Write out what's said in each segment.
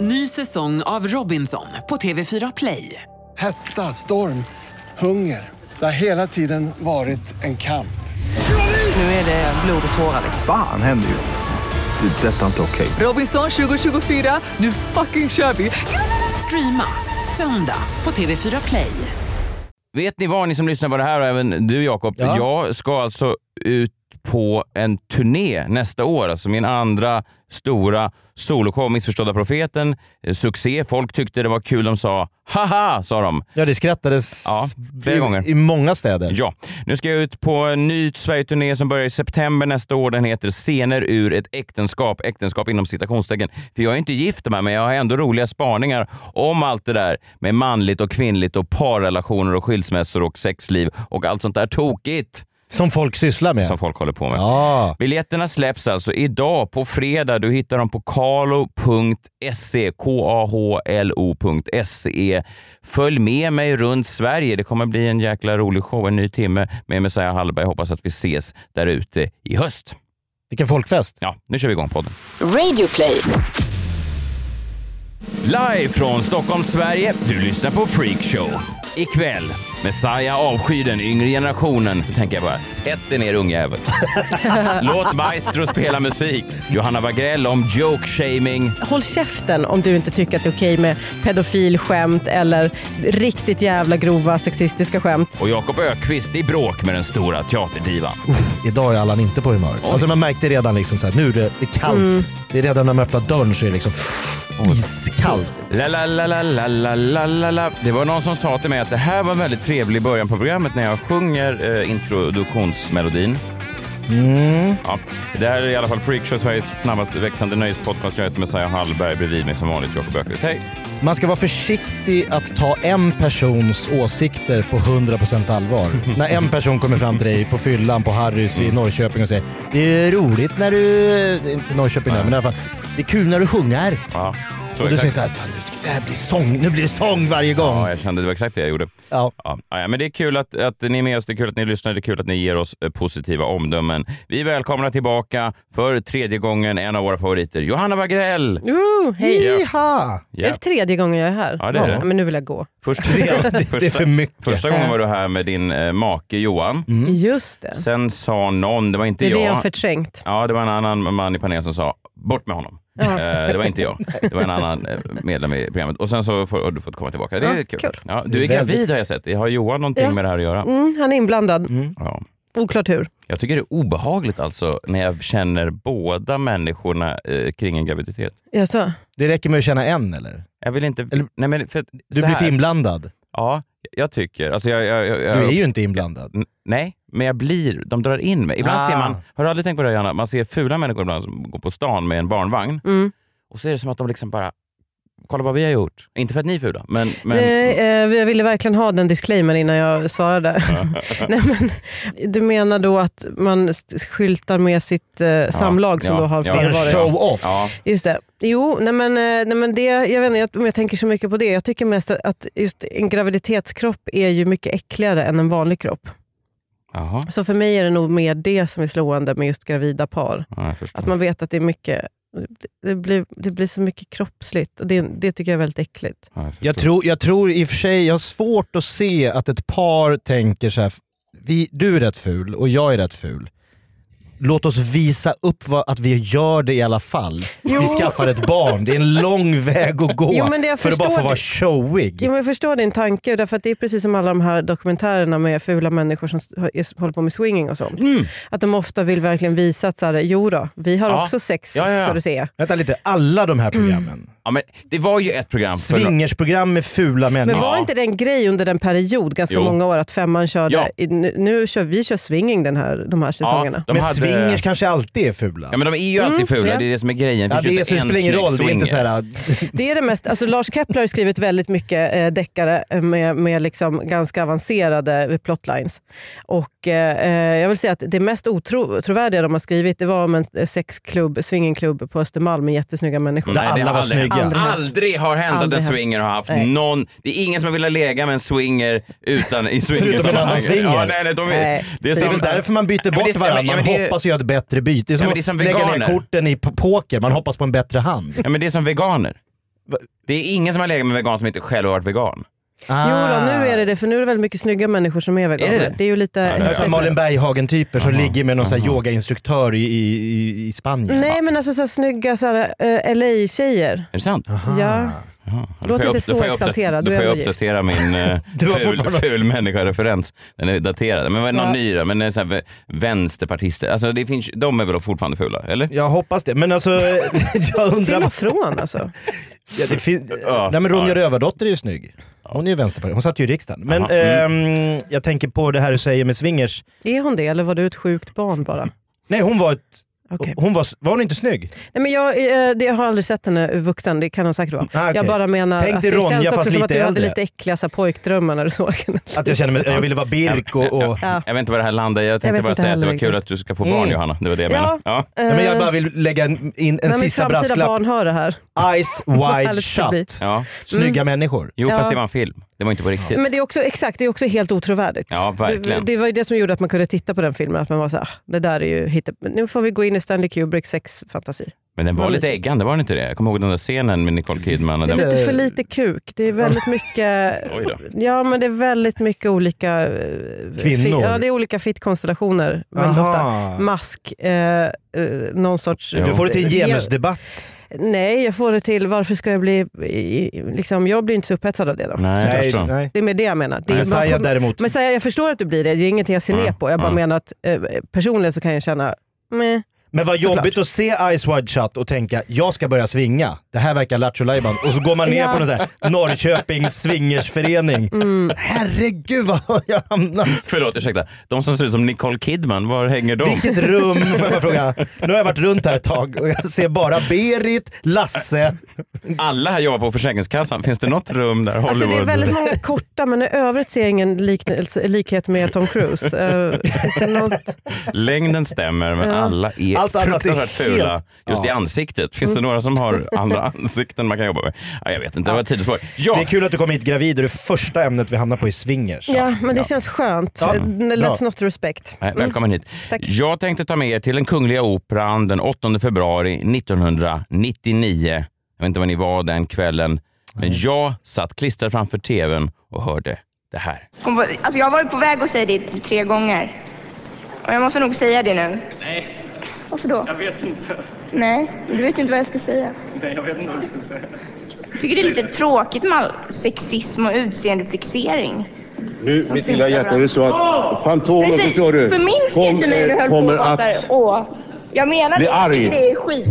Ny säsong av Robinson på TV4 Play. Hetta, storm, hunger. Det har hela tiden varit en kamp. Nu är det blod och tårar. Fan händer just nu. Det. är Detta är inte okej. Robinson 2024, nu fucking kör vi! Streama söndag på TV4 Play. Vet ni vad, ni som lyssnar på det här och även du Jakob, Ja. jag ska alltså ut på en turné nästa år. Alltså min andra stora soloshow, Missförstådda Profeten. Eh, Succé, folk tyckte det var kul. De sa haha, sa de. Ja, det skrattades Ja, flera i, gånger. i många städer. Ja, nu ska jag ut på en ny Sverigeturné som börjar i september nästa år. Den heter Scener ur ett äktenskap. Äktenskap inom citationstecken. För jag är inte gift med men jag har ändå roliga spaningar om allt det där med manligt och kvinnligt och parrelationer och skilsmässor och sexliv och allt sånt där tokigt Som folk sysslar med. som folk håller på med. Ja. Biljetterna släpps alltså idag på fredag. Du hittar dem på kalo.se. K-A-H-L-O.se. Följ med mig runt Sverige. Det kommer bli en jäkla rolig show, en ny timme med Messiah Hallberg. Hoppas att vi ses där ute i höst. Vilken folkfest. Ja, nu kör vi igång podden. Radioplay. Live från Stockholm, Sverige. Du lyssnar på Freakshow. Ikväll, Messiah avskyr den yngre generationen. Då tänker jag bara, sätt dig ner ungjävel. Låt maestro spela musik. Johanna Wagrell om joke-shaming. Håll käften om du inte tycker att det är okej med pedofilskämt eller riktigt jävla grova sexistiska skämt. Och Jakob Ökvist i bråk med den stora teaterdivan. Idag är Allan inte på humör. Alltså man märkte redan liksom så här, nu är det, det är kallt. Mm. Det är redan när man öppnar dörren så är det liksom iskallt. La, la, la, la, la, la, la. Det var någon som sa till mig att det här var väldigt trevlig början på programmet när jag sjunger eh, introduktionsmelodin. Mm. Ja, det här är i alla fall Freakshow, Sveriges snabbast växande nöjespodcast. Jag heter Messiah Hallberg, bredvid mig som vanligt Jakob Öqvist. Hej! Man ska vara försiktig att ta en persons åsikter på 100% allvar. när en person kommer fram till dig på fyllan på Harrys i Norrköping och säger “Det är roligt när du...” Inte Norrköping där, men i alla fall. “Det är kul när du sjunger”. Ja, så Och du exakt. säger såhär “Fan, det här blir sång. Nu blir det sång varje gång”. Ja, jag kände det var exakt det jag gjorde. Ja. Ja, ja, men det är kul att, att ni är med oss, det är kul att ni lyssnar, det är kul att ni ger oss eh, positiva omdömen. Vi välkomnar tillbaka för tredje gången en av våra favoriter, Johanna Wagrell! Ooh, hej! Ja. Jiha! Är det tredje gången jag är här? Ja, det är det. Men nu vill jag gå. Först, Det, det är för mycket. Första gången var du här med din eh, make Johan. Just det. Sen sa någon, det var inte Det är det jag. jag har förträngt. Ja, det var en annan man i panelen som sa bort med honom. Ja. Eh, det var inte jag. Det var en annan eh, medlem i programmet. Och sen så får, har du fått komma tillbaka. Det är Ja, kul. kul. Ja, du är gravid har jag sett. Har Johan någonting Ja. med det här att göra? Mm, han är inblandad. Ja. Oklart hur. Jag tycker det är obehagligt alltså när jag känner båda människorna eh, kring en graviditet. Jaså? Det räcker med att känna en eller? Jag vill inte... Eller- nej, men för, Du blir för inblandad. Ja, jag tycker. Alltså jag, jag, jag, Du är ju inte inblandad. Nej, men jag blir, de drar in mig. Ibland Ah. ser man, har du aldrig tänkt på det Johanna? Man ser fula människor ibland som går på stan med en barnvagn Mm. och så är det som att de liksom bara, kolla vad vi har gjort. Inte för att ni är fula, men... men Nej, eh, jag ville verkligen ha den disclaimer innan jag svarade. Nej, men, du menar då att man skyltar med sitt eh, samlag som ja, då har ja. En förevarit? show-off. ja, Just det. Jo, nej men, eh, nej men det, jag vet inte jag- om jag tänker så mycket på det. Jag tycker mest att just en graviditetskropp är ju mycket äckligare än en vanlig kropp. Jaha. Så för mig är det nog mer det som är slående med just gravida par. Ja. Att man vet att det är mycket det blir, det blir så mycket kroppsligt och det, det tycker jag är väldigt äckligt. Ja, jag. Jag tror, jag tror i och för sig, jag har svårt att se att ett par tänker så här. Vi, du är rätt ful och jag är rätt ful. Låt oss visa upp vad, att vi gör det i alla fall. Jo. Vi skaffar ett barn, det är en lång väg att gå Jo, för att bara få vara showig. Jo, men jag förstår din tanke, därför att det är precis som alla de här dokumentärerna med fula människor som håller på med swinging och sånt. Mm. Att de ofta vill verkligen visa att så här, jo då, vi har Ja. också sex Ja, ja, ska du se. Vänta lite, alla de här programmen. Ja, men det var ju ett program för... Swingersprogram med fula Men människor. var inte det en grej under den period, ganska Jo. många år, att femman körde, Ja. i, nu, nu kör vi kör swinging den här, de här säsongerna. de men hade- swingers kanske alltid är fula. Ja men de är ju alltid fula, ja. det är det som är grejen. Ja, det, är, så spelar ingen roll, det är inte så här, Det är det mest, alltså Lars Kepler har skrivit väldigt mycket eh, deckare eh, med, med liksom ganska avancerade plotlines. Och, eh, jag vill säga att det mest otrovärdiga de har skrivit det var om en eh, sexklubb, swingingklubb på Östermalm med jättesnygga människor. Där Nej, alla var snygga. Aldrig. Aldrig har hänt att Aldrig en hänt. swinger har haft Nej. någon... Det är ingen som velat lägga med en swinger utan i Förutom en annan swinger. Ja, nej, nej, de Nej. Det är, Det är som, väl därför man byter Ja, bort ja, varandra. ja, Man det hoppas göra ett bättre byte. Det är som, men det är som att lägga ner veganer. korten i poker, man hoppas på en bättre hand. Ja, men det är som veganer. Det är ingen som har legat med vegan som inte själv har varit vegan. Ah. Jo då, nu är det det, för nu är det väldigt mycket snygga människor som är veganer. Är det? det? är ju lite... Ja, häftigt. Malin Berghagen-typer som Aha. ligger med någon Aha. yogainstruktör i, i, i Spanien. Nej men alltså så här, snygga så här, eh, LA-tjejer. Är det sant? Aha. Ja. Jaha. Låt inte så exalterad, Då du får jag uppdatera min eh, ful, ful människa-referens. Den är daterad. Men vad är någon Ja. ny då? Men så här, vä- vänsterpartister, alltså det finns, de är väl fortfarande fula? Eller? Jag hoppas det. Men alltså, jag Till undrar... och från alltså. Ja, det fin- Ja. Nej men Ronja Ja. Rövardotter är ju snygg. Hon är ju vänsterpartist. Hon satt ju i riksdagen. Men. Mm. ehm, jag tänker på det här du säger med swingers. Är hon det eller var du ett sjukt barn bara? Nej hon var ett... Okej. Hon var, var hon inte snygg? Nej, men jag, eh, det, jag har aldrig sett henne vuxen, det kan hon säkert vara. Ah, okej. Jag bara menar Tänk att det Ronja, känns också som att du hade äldre. lite äckliga så här, pojkdrömmar när du såg henne. Att jag kände mig, jag ville vara Birk och... och Ja. Jag vet inte var det här landar. Jag tänkte vet bara inte säga att det var kul att du ska få barn Mm. Johanna. Det var det jag Ja. menade. Ja. Nej, men jag Eh, bara vill lägga in en mitt sista framtida brasklapp. barn hör det här. Eyes wide shut. Ja. Snygga människor. Jo, Ja. fast det var en film. Det var inte på riktigt. Men det är också, exakt, det är också helt otrovärdigt. Ja, verkligen. Det, det var ju det som gjorde att man kunde titta på den filmen. Att man var så här, "Ah, det där är ju hitta... Nu får vi gå in i Stanley Kubricks sexfantasi. Men den var lite mysigt. äggande, var den inte det? Jag kommer ihåg den där scenen med Nicole Kidman. Och Det är den... lite för lite kuk. Det är väldigt mycket... Ja men det är väldigt mycket olika... eh, Kvinnor? Fi, ja det är olika fittkonstellationer väldigt ofta. Mask, eh, eh, någon sorts... Ja. Du får det till en Ge- genusdebatt. Nej, jag får det till varför ska jag bli... Liksom, jag blir inte så upphetsad av det då. Nej, Nej. Det är med det jag menar. Det är, Messiah får- däremot. Messiah, jag förstår att du blir det, det är ingenting jag ser Ja, ner på. Jag bara ja. menar att eh, personligen så kan jag känna, meh. Men vad Såklart. jobbigt att se Eyes Wide Shut och tänka jag ska börja svinga. Det här verkar lattjo lajban. Och så går man ner Ja. på någon sån här Norrköpings swingersförening. Mm. Herregud vad har jag hamnat? Förlåt, ursäkta. De som ser ut som Nicole Kidman, var hänger de? Vilket rum, får jag bara fråga. Nu har jag varit runt här ett tag och jag ser bara Berit, Lasse. Alla här jobbar på Försäkringskassan. Finns det något rum där Hollywood... Alltså det är väldigt många korta men i övrigt ser jag ingen likhet med Tom Cruise. Finns det något? Längden stämmer men Ja. alla är Allt annat är fruktansvärt fula helt- just i Ja. ansiktet. Finns det några som har andra ansikten man kan jobba med? Ja, jag vet inte, det var ett sidospår. Ja, Det är kul att du kom hit gravid och det första ämnet vi hamnar på är swingers. Ja men det känns skönt. Ja, bra. Let's not respect. Nej, välkommen hit. Tack. Jag tänkte ta med er till den Kungliga Operan den 8 februari 1999. Jag vet inte var ni var den kvällen, men jag satt klistrad framför tvn och hörde det här. Var, alltså jag har varit på väg att säga det tre gånger. Och jag måste nog säga det nu. Nej, Varför då? jag vet inte. Nej, du vet inte vad jag ska säga. Nej, jag vet inte vad jag ska säga. Jag tycker det är lite tråkigt med all sexism och utseendefixering. Nu, mitt lilla hjärta, är det så att Fantomen, Precis, förstår du, för min kom- inte mig du höll på kommer och att... Åh. Jag menar Bli det, arg. det är skit.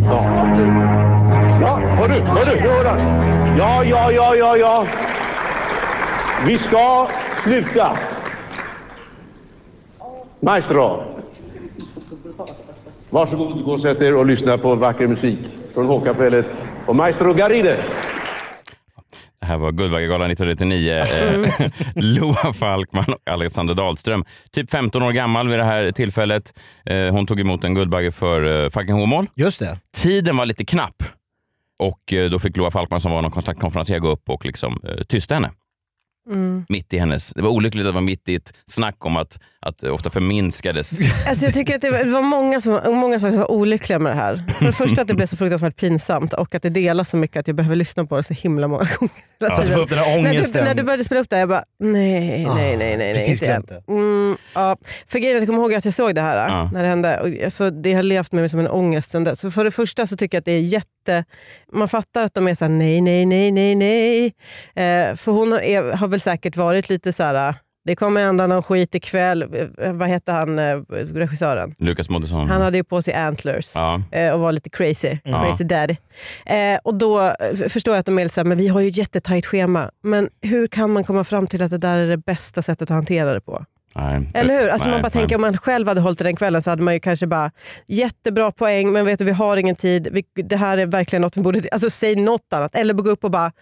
Ja, hör du, hör du, hör du. Ja, ja, ja, ja, ja. Vi ska sluta. Maestro. Varsågod, gå och sätt er och lyssna på vacker musik från Håkapellet och Maestro Garide. Det här var Guldbaggegalan 1999. Eh, Loa Falkman och Alexander Dahlström. Typ 15 år gammal vid det här tillfället. Eh, hon tog emot en Guldbagge för eh, Fucking Åmål. Just det. Tiden var lite knapp och då fick Loa Falkman som var någon kontaktkonferencier gå upp och liksom, tysta henne. Mm. Mitt i hennes... Det var olyckligt att det var mitt i ett snack om att, att det ofta förminskades. Alltså jag tycker att det var, det var många, som, många som var olyckliga med det här. För det första att det blev så fruktansvärt pinsamt och att det delas så mycket att jag behöver lyssna på det så himla många gånger. att du får upp den här när, du, ångesten. när du började spela upp det, jag bara nej, Ah, nej, nej, nej, precis inte glömt Mm, ja. För grejen är att jag kommer ihåg att jag såg det här Ja. när det hände. Och, alltså, det har levt med mig som en ångest sen dess. För, för det första så tycker jag att det är jätte... Man fattar att de är så här, nej, nej, nej, nej, nej. Eh, för hon är, har väl säkert varit lite så här. Det kommer hända någon skit ikväll. Eh, Vad heter han, eh, regissören? Lukas Moodysson. Han hade ju på sig antlers Ja. eh, och var lite crazy. Ja. Crazy daddy. Eh, och då eh, förstår jag att de är lite såhär, men vi har ju jättetajt schema. Men hur kan man komma fram till att det där är det bästa sättet att hantera det på? Nej. Eller hur? Alltså Nej, man bara nej. tänker om man själv hade hållit det den kvällen så hade man ju kanske bara jättebra poäng men vet du vi har ingen tid. Vi, det här är verkligen något vi borde... Alltså säg något annat. Eller gå upp och bara...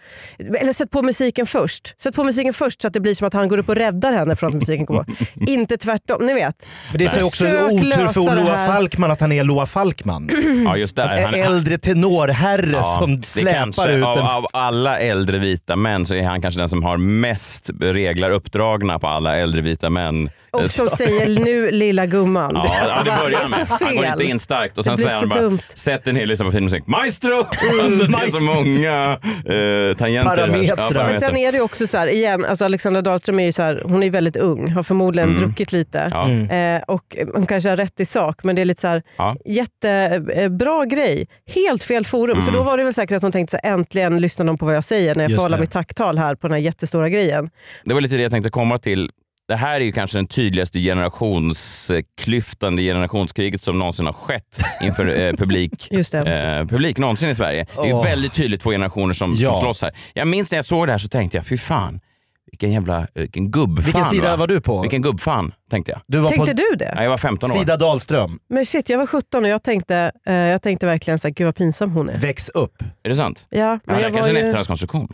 Eller sätt på musiken först. Sätt på musiken först så att det blir som att han går upp och räddar henne från att musiken går på. Inte tvärtom. Ni vet. Men det är så också otur lösa för Loa. Falkman att han är Loa Falkman. Ja, just där. En Han- äldre tenorherre Ja, som släpar kanske, ut av, en... av alla äldre vita män så är han kanske den som har mest reglar uppdragna på alla äldre vita män Och som säger nu lilla gumman. Ja, ja, det börjar är med. Han går inte in starkt och sen säger han bara, dumt. sätt en hel lista på fin musik. Maestro! alltså, det är så många uh, tangenter. Parametrar. Men sen är det också så här, igen, alltså Alexandra Dahlström är ju så här, hon är väldigt ung, har förmodligen Mm. druckit lite. Ja. Eh, och hon kanske har rätt i sak, men det är lite så här, Ja. jättebra grej. Helt fel forum. Mm. För då var det väl säkert att hon tänkte så här, äntligen lyssnar de på vad jag säger när jag Just får hålla mitt tacktal här på den här jättestora grejen. Det var lite det jag tänkte komma till. Det här är ju kanske den tydligaste generationsklyftan, det generationskriget som någonsin har skett inför eh, publik, Just det. eh, publik någonsin i Sverige. Det är väldigt tydligt två generationer som, Ja. som slåss här. Jag minns när jag såg det här så tänkte jag, fy fan, vilken jävla vilken gubbfan. Vilken sida va? var du på? Vilken gubbfan, tänkte jag. Du var Tänkte på du det? Ja, jag var 15 år. Sida Dahlström. Men shit, jag var 17 och jag tänkte, eh, jag tänkte verkligen så här, gud vad pinsam hon är. Väx upp. Är det sant? Ja, Ja, men det jag är var kanske en ju... efterhandskonstruktion.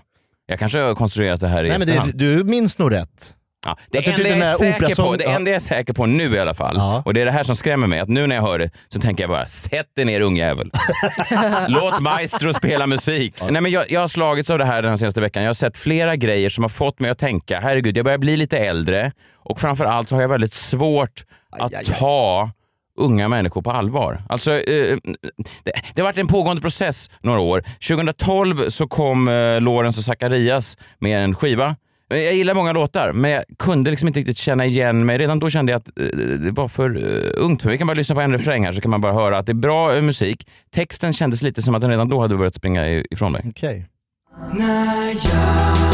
Jag kanske har konstruerat det här i Nej, men det, du minns nog rätt. Ja, det, Jag enda jag, den är säker på, det ja. enda jag är säker på nu i alla fall, Ja. och det är det här som skrämmer mig, att nu när jag hör det så tänker jag bara, sätt dig ner ungjävel. Låt Maestro spela musik. Nej, men jag, jag har slagits av det här den här senaste veckan. Jag har sett flera grejer som har fått mig att tänka, herregud, jag börjar bli lite äldre och framför allt så har jag väldigt svårt att aj, aj. ta unga människor på allvar. Alltså, eh, det, det har varit en pågående process några år. 2012 så kom eh, Lorentz och Zacharias med en skiva. Jag gillar många låtar, men jag kunde liksom inte riktigt känna igen mig. Redan då kände jag att eh, det var för eh, ungt för mig. Vi kan bara lyssna på en refräng här så kan man bara höra att det är bra eh, musik. Texten kändes lite som att den redan då hade börjat springa ifrån mig. Okej. När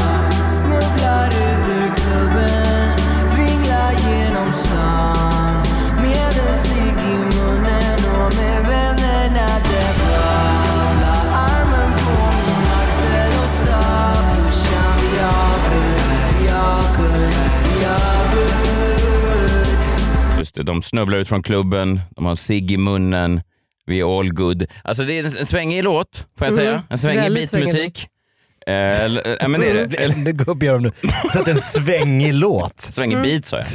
de snubblar ut från klubben, de har cigg i munnen, vi är all good. Alltså det är en, svängig låt, får jag säga. En svängig beatmusik. Eh, eh, ja, men är det. Eller, Ännu gubbigare om du satt en svängig låt. svängig beat sa jag.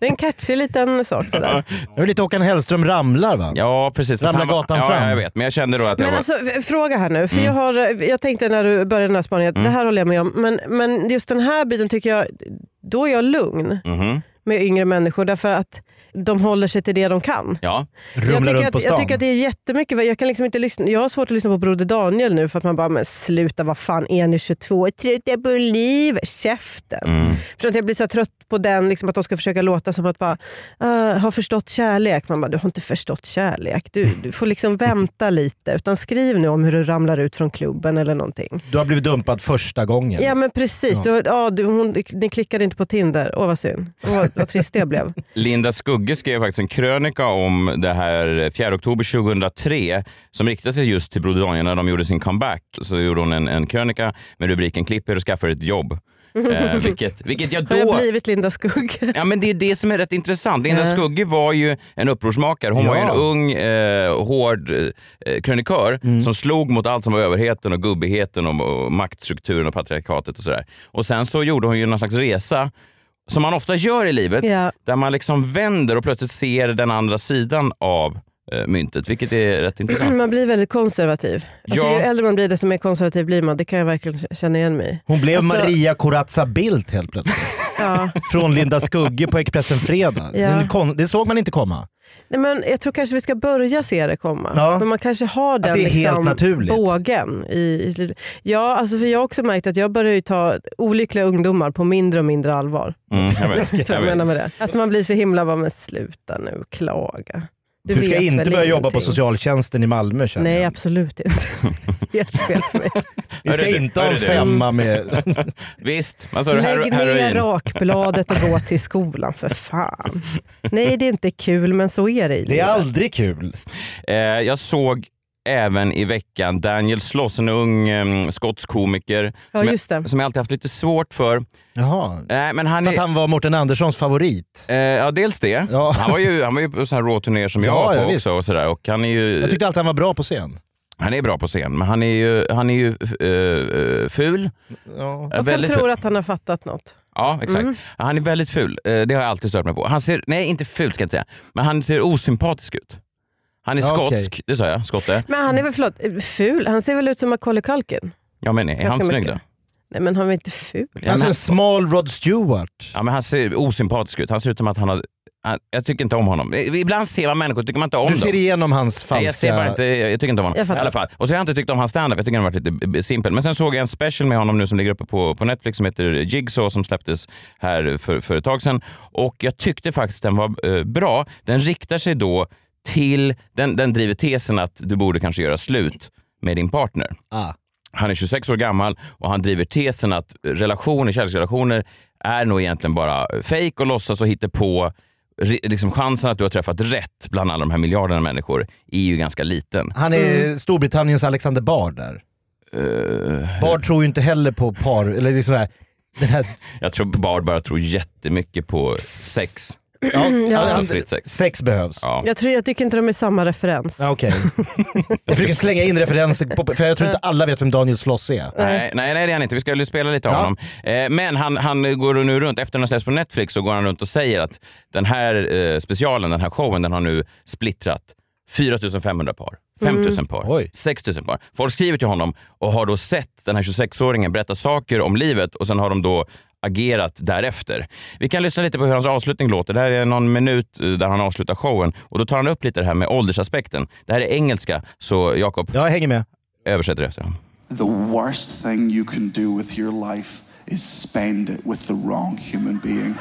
Det är en catchy liten sak det där. Det är lite Håkan Hellström ramlar va? Ja, precis. För Ramla han var- gatan ja, fram. jag vet. Men jag kände då att jag Men var... alltså, fråga här nu, för Mm. jag, har, jag tänkte när du började den här spaningen, att det här håller jag med om, men, men just den här biten tycker jag, då är jag lugn Mhm. med yngre människor därför att de håller sig till det de kan. Ja, Jag Rumlar tycker, att, stan. jag tycker att det är jättemycket, jag, kan liksom inte lyssna, jag har svårt att lyssna på Broder Daniel nu för att man bara, men sluta vad fan är ni 22, trött på liv, käften. Mm. För att jag blir så trött på den, liksom, att de ska försöka låta som att bara, uh, ha förstått kärlek. Man bara, du har inte förstått kärlek. Du, du får liksom vänta lite. Utan skriv nu om hur du ramlar ut från klubben eller någonting. Du har blivit dumpad första gången. Ja men precis, Ja. Du, ja, du, hon, ni klickade inte på Tinder. Åh vad synd. Åh, vad, vad trist det blev. Linda Skugge skrev faktiskt en krönika om det här 4 oktober 2003 som riktade sig just till Broder Daniel när de gjorde sin comeback. Så gjorde hon en, en krönika med rubriken “Klipp er och skaffa ett jobb”. Eh, vilket, vilket jag Har jag då... blivit Linda Skugge? Ja, men det är det som är rätt intressant. Linda Ja. Skugge var ju en upprorsmakare. Hon var ju en Ja. ung, eh, hård eh, krönikör Mm. som slog mot allt som var överheten och gubbigheten och, och maktstrukturen och patriarkatet och sådär. Och sen så gjorde hon ju någon slags resa som man ofta gör i livet, Ja. där man liksom vänder och plötsligt ser den andra sidan av eh, myntet, vilket är rätt intressant. Man blir väldigt konservativ. Alltså, Ja. Ju äldre man blir desto mer konservativ blir man. Det kan jag verkligen känna igen mig i. Hon blev Alltså- Maria Corazza Bildt helt plötsligt. Ja. Från Linda Skugge på Expressen Fredag. Ja. Det såg man inte komma. Nej, men jag tror kanske vi ska börja se det komma. Ja. Men man kanske har den det är helt liksom, bågen i, i slutet. Ja, alltså för jag har också märkt att jag börjar ju ta olyckliga ungdomar på mindre och mindre allvar. Mm, jag vet, jag jag menar med det? Att man blir så himla bara, men sluta nu, klaga. Du, ska vet inte börja jobba på socialtjänsten i Malmö känner Nej, jag. absolut inte. Helt fel för mig. Vi ska Hörru du, inte ha en du. femma med... Visst, alltså Lägg ner rakbladet och gå till skolan för fan. Nej, det är inte kul men så är det i Det är aldrig kul. Eh, jag såg även i veckan Daniel Sloss, en ung eh, skotsk komiker Ja, som, just det. jag, som jag alltid haft lite svårt för. Jaha. Eh, men han För är, att han var Mårten Anderssons favorit. eh, ja, dels det. Ja. Han var ju, han var ju på sån här råturnéer som jag Ja, var på ja, också. Och sådär. Och han, är ju, Jag tyckte alltid han var bra på scen. han är bra på scen, men han är ju, han är ju eh, eh, ful. Ja. Eh, Och han tror ful. att han har fattat något. Ja, exakt. Mm. Han är väldigt ful. Eh, det har jag alltid stört mig på. Han ser, nej, inte ful ska jag inte säga, men han ser osympatisk ut. Han är Ja, skotsk, det sa jag. Skotte. Men han är väl, förlåt, ful? Han ser väl ut som Macaulay Culkin? Ja, men är han Ganska snygg mycket. då? Nej men han var inte ful. Alltså en smal Rod Stewart. Ja, men han ser osympatisk ut. Han ser ut som att han har... han- Jag tycker inte om honom. Ibland ser man människor tycker man inte om Du dem. ser igenom hans falska... Nej, jag ser bara inte, jag tycker inte om honom. Jag I alla fall. Och så har jag inte tyckt om hans standup. Jag tycker den har varit lite simpel. Men sen såg jag en special med honom nu som ligger uppe på, på Netflix som heter Jigsaw som släpptes här för, för ett tag sedan. Och jag tyckte faktiskt den var eh, bra. Den riktar sig då till, den, den driver tesen att du borde kanske göra slut med din partner. Ah. Han är 26 år gammal och han driver tesen att relationer, kärleksrelationer är nog egentligen bara fejk och låtsas och hitta på. Liksom chansen att du har träffat rätt bland alla de här miljarderna människor är ju ganska liten. Han är Storbritanniens Alexander Bard där. Eh, Bard tror ju inte heller på par, eller liksom här, den här... jag tror Bard bara tror jättemycket på sex. Ja, Ja. han- Fritt sex. sex behövs. Ja. Jag, tror, jag tycker inte de är samma referens. Ja, Okej. jag försöker slänga in referenser, på, för jag tror inte alla vet vem Daniel Sloss är. Nej, nej, nej, det är han inte. Vi ska väl spela lite av Ja. honom. Eh, men han, han går nu runt, efter den har släppts på Netflix, så går han runt och säger att den här eh, specialen, den här showen, den har nu splittrat 4500 par. 5000 par, Oj. 6000 par. Folk skriver till honom och har då sett den här 26-åringen berätta saker om livet och sen har de då agerat därefter. Vi kan lyssna lite på hur hans avslutning låter. Det här är någon minut eh, där han avslutar showen och då tar han upp lite det här med åldersaspekten. Det här är engelska, så Jakob Jag hänger med. översätter efter honom. The worst thing you can do with your life is spend it with the wrong human being.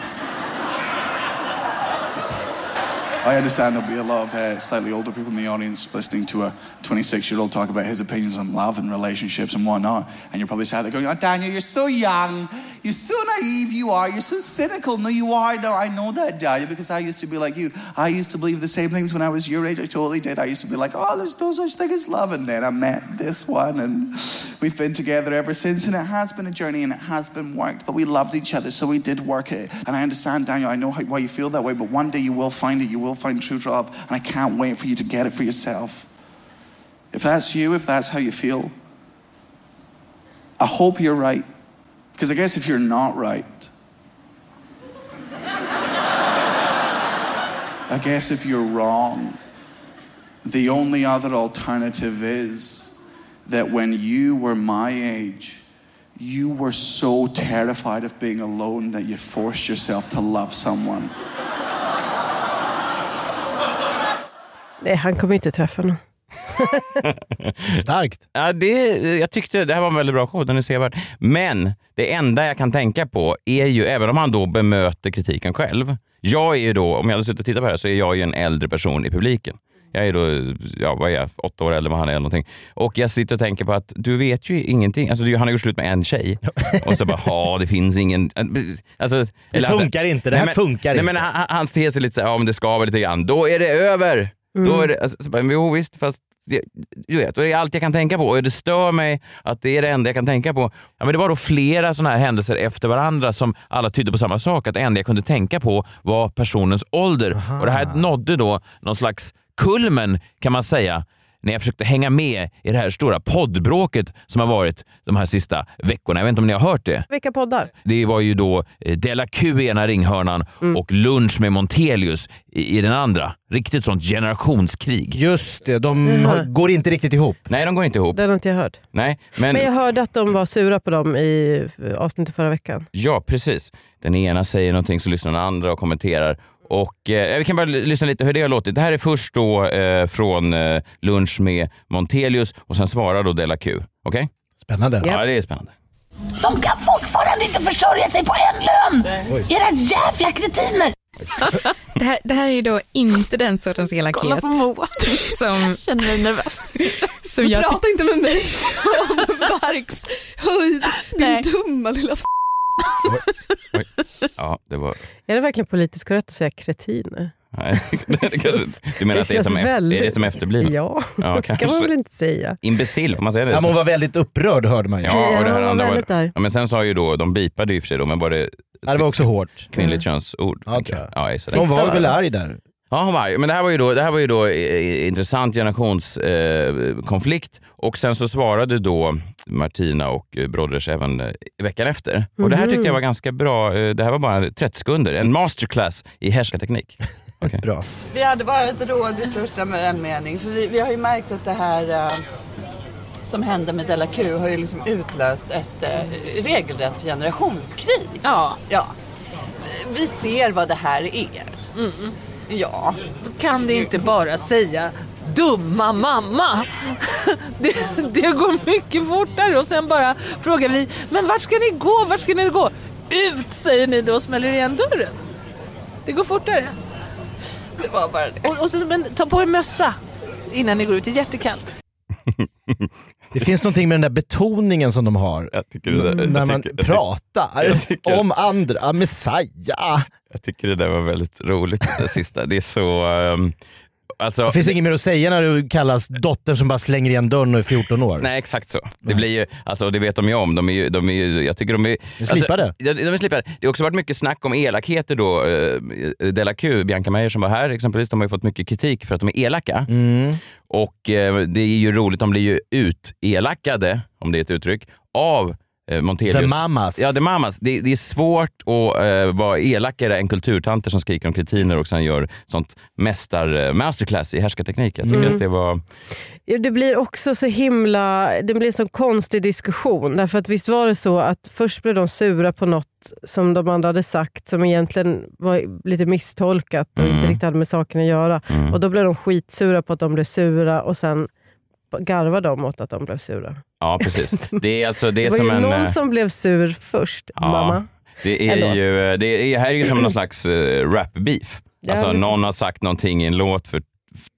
I understand there'll be a lot of uh, slightly older people in the audience listening to a 26 year old talk about his opinions on love and relationships and whatnot. And you're probably sat there going, Oh, Daniel, you're so young. You're so naive, you are. You're so cynical. No, you are. No, I know that, Daniel, because I used to be like you. I used to believe the same things when I was your age. I totally did. I used to be like, Oh, there's no such thing as love. And then I met this one, and we've been together ever since. And it has been a journey and it has been worked, but we loved each other, so we did work it. And I understand, Daniel, I know how, why you feel that way, but one day you will find it. You will find true love, and I can't wait for you to get it for yourself. If that's you, if that's how you feel, I hope you're right. Because I guess if you're not right, I guess if you're wrong, the only other alternative is that when you were my age, you were so terrified of being alone that you forced yourself to love someone. Nej, han kommer inte träffa någon. Starkt. Ja, det, jag tyckte det här var en väldigt bra show, den är sevärd. Men det enda jag kan tänka på är ju, även om han då bemöter kritiken själv. Jag är ju då, om jag hade suttit och tittat på det här, så är jag ju en äldre person i publiken. Jag är då, ja vad är jag, åtta år äldre än vad han är eller någonting. Och jag sitter och tänker på att du vet ju ingenting. Alltså du- han har gjort slut med en tjej. Och så bara, ja det finns ingen... Alltså, Det funkar inte, det här nej, men, funkar nej, inte. Men han- hans tes är lite såhär, ja men det skaver lite grann. Då är det över. Då är det, alltså, så bara, jo visst, fast det, du vet, det är allt jag kan tänka på och det stör mig att det är det enda jag kan tänka på. Ja, men det var då flera sådana här händelser efter varandra som alla tydde på samma sak, att det enda jag kunde tänka på var personens ålder. Och Det här nådde då någon slags kulmen kan man säga när jag försökte hänga med i det här stora poddbråket som har varit de här sista veckorna. Jag vet inte om ni har hört det? Vilka poddar? Det var ju då eh, Della Q i ena ringhörnan och lunch med Montelius i, i den andra. Riktigt sånt generationskrig. Just det, de har- går inte riktigt ihop. Nej, de går inte ihop. Den har inte jag hört. Nej, men, Men jag hörde att de var sura på dem i avsnittet förra veckan. ja, precis. Den ena säger någonting så lyssnar den andra och kommenterar. Och eh, Vi kan bara lyssna lite hur det har låtit. Det här är först då eh, från eh, lunch med Montelius och sen svarar då Della Q. Okej? Spännande. Ja, det är spännande. De kan fortfarande inte försörja sig på en lön! Era jävla kretiner! Det här, det här är ju då inte den sortens elakhet Kolla på Moa. som, Känner mig nervös. som jag Prata inte med mig om verkshöjd. Din Nej. dumma lilla f***. Ja, det var... Är det verkligen politiskt korrekt att säga kretiner? Nej, det kanske, du menar att det är som, väldigt- är det som efterbliven? Ja, ja det kan man väl inte säga. Imbecill, får man säga det? Ja, hon var väldigt upprörd hörde man ju. Ja, och det här Ja, andra var, där. ja, men sen sa ju då, de bipade ju för sig då, men var det Ja, det var också hårt. kvinnligt könsord? Ja, jag. Ja, det. Hon var väl arg där. Ja, hon var arg. Men det här var ju då, det här var ju då eh, intressant generationskonflikt. Eh, och sen så svarade då Martina och eh, Broders även eh, veckan efter. Och det här tyckte jag var ganska bra. Eh, det här var bara 30 sekunder. En masterclass i härskarteknik. Okej. Bra. Vi hade bara ett råd i största välmening. För vi, vi har ju märkt att det här uh, som hände med Della Q har ju liksom utlöst ett eh, regelrätt generationskrig. Ja. ja. Vi ser vad det här är. Mm. Ja. Så kan det inte bara säga dumma mamma. Det, det går mycket fortare och sen bara frågar vi, men vart ska ni gå, vart ska ni gå? Ut säger ni då och smäller igen dörren. Det går fortare. Det var bara det. Och, och så, men ta på er mössa innan ni går ut, det är jättekallt. Det finns någonting med den där betoningen som de har det när jag man tycker- pratar jag tycker- om andra. Messiah. Jag tycker det där var väldigt roligt det sista. Det är så... ehm, alltså, Det finns inget mer att säga när du kallas dottern som bara slänger igen dörren och är 14 år. Nej exakt så. Det blir ju, alltså, det vet de ju om. De är ju, de är ju, jag tycker de är... slipade. Alltså, de är slipade. Det har också varit mycket snack om elakheter då. Eh, Della Q, Bianca Meijer som var här exempelvis, de har ju fått mycket kritik för att de är elaka. Mm. Och eh, det är ju roligt, de blir ju utelakade, om det är ett uttryck, av eh, Montelius. The mamas. Ja, the mamas. Det, det är svårt att eh, vara elakare än kulturtanter som skriker om kretiner och sen gör sånt mästar, eh, masterclass i härskarteknik. Jag tycker Mm. att det var... Ja, Det blir också så himla, det blir en så konstig diskussion. Därför att visst var det så att först blev de sura på något som de andra hade sagt som egentligen var lite misstolkat och inte riktigt hade med saken att göra. Och Då blev de skitsura på att de blev sura och sen garvade de åt att de blev sura. Ja, precis. Det är alltså det Det är var som ju en... någon eh, som blev sur först, Ja, mamma. Det är Ändå. ju, eh, det är, här är ju som någon slags uh, rap-beef. Alltså någon har sagt någonting i en låt för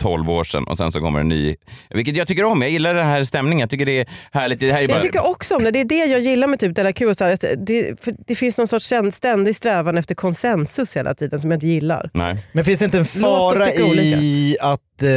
12 år sedan och sen så kommer en ny. Vilket jag tycker om. Jag gillar den här stämningen. Jag tycker det är härligt. Det här är bara... Jag tycker också om det. Det är det jag gillar med typ Della Q. Så här, att det, för det finns någon sorts ständig strävan efter konsensus hela tiden som jag inte gillar. Nej. Men finns det inte en fara i att, eh,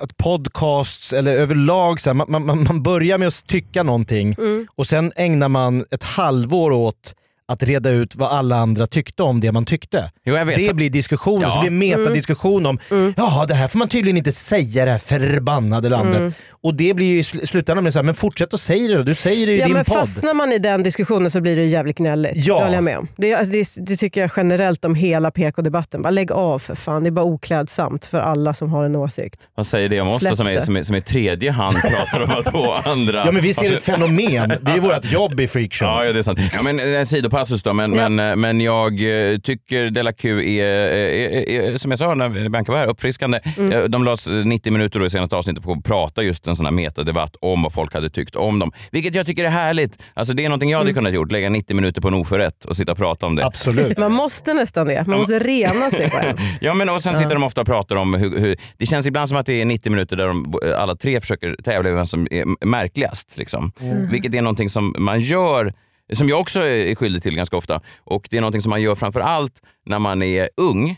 att podcasts eller överlag, så här, man, man, man börjar med att tycka någonting Mm. och sen ägnar man ett halvår åt att reda ut vad alla andra tyckte om det man tyckte. Jo, jag vet. Det blir diskussion, Ja. så blir metadiskussion om ja det här får man tydligen inte säga det här förbannade landet. Mm. Och det blir ju i sl- slutändan det så här, men fortsätt att säga det då. Du säger det i Ja, din men podd. fastnar man i den diskussionen så blir det jävligt gnälligt. Ja. Det håller jag med om. Det, alltså, det, det tycker jag generellt om hela PK-debatten. Bara lägg av för fan. Det är bara oklädsamt för alla som har en åsikt. Vad säger det om oss då, som är, det. som, är, som är tredje hand pratar om att två andra... Ja men vi ser ett fenomen, det är ju vårt jobb i Freakshow. Ja, ja, det är sant. Ja, men en sidopassus då, men, men, men jag eh, tycker Della Q är, är, är, är, som jag sa när Bianca var här, uppfriskande. Mm. Eh, De lades 90 minuter då i senaste avsnittet på att prata just en sån här metadebatt om vad folk hade tyckt om dem. Vilket jag tycker är härligt. Alltså, det är någonting jag hade Mm. kunnat gjort, lägga 90 minuter på en oförrätt och sitta och prata om det. Absolut. Man måste nästan det. Man måste rena sig själv. Ja, men och sen Ja. sitter de ofta och pratar om hur, hur... Det känns ibland som att det är 90 minuter där de alla tre försöker tävla i vem som är märkligast. Liksom. Mm. Vilket är någonting som man gör, som jag också är skyldig till ganska ofta. Och det är någonting som man gör framför allt när man är ung.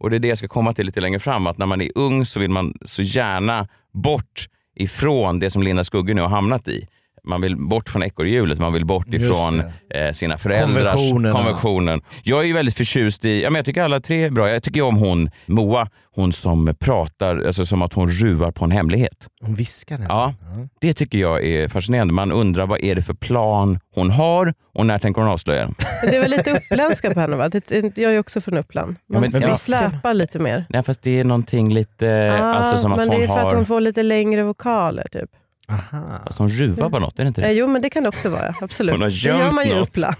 Och det är det jag ska komma till lite längre fram. Att när man är ung så vill man så gärna bort ifrån det som Linda Skugge nu har hamnat i. Man vill bort från ekorrhjulet, man vill bort ifrån eh, sina föräldrars konventionen. Jag är ju väldigt förtjust i, ja, men jag tycker alla tre är bra. Jag tycker om hon Moa, hon som pratar alltså som att hon ruvar på en hemlighet. Hon viskar nästan. Ja, det tycker jag är fascinerande. Man undrar vad är det för plan hon har och när tänker hon avslöja den? Men Det är väl lite uppländska på henne va? Jag är också från Uppland. Ja, Man men- vi ja. släpar lite mer. Nej, fast det är någonting lite, Ah, alltså som att men hon det är för har, att hon får lite längre vokaler. Typ. Alltså hon ruvar på något, är det inte Eh, det? jo men det kan det också vara. Absolut. Hon har det gör man ju i något. Uppland.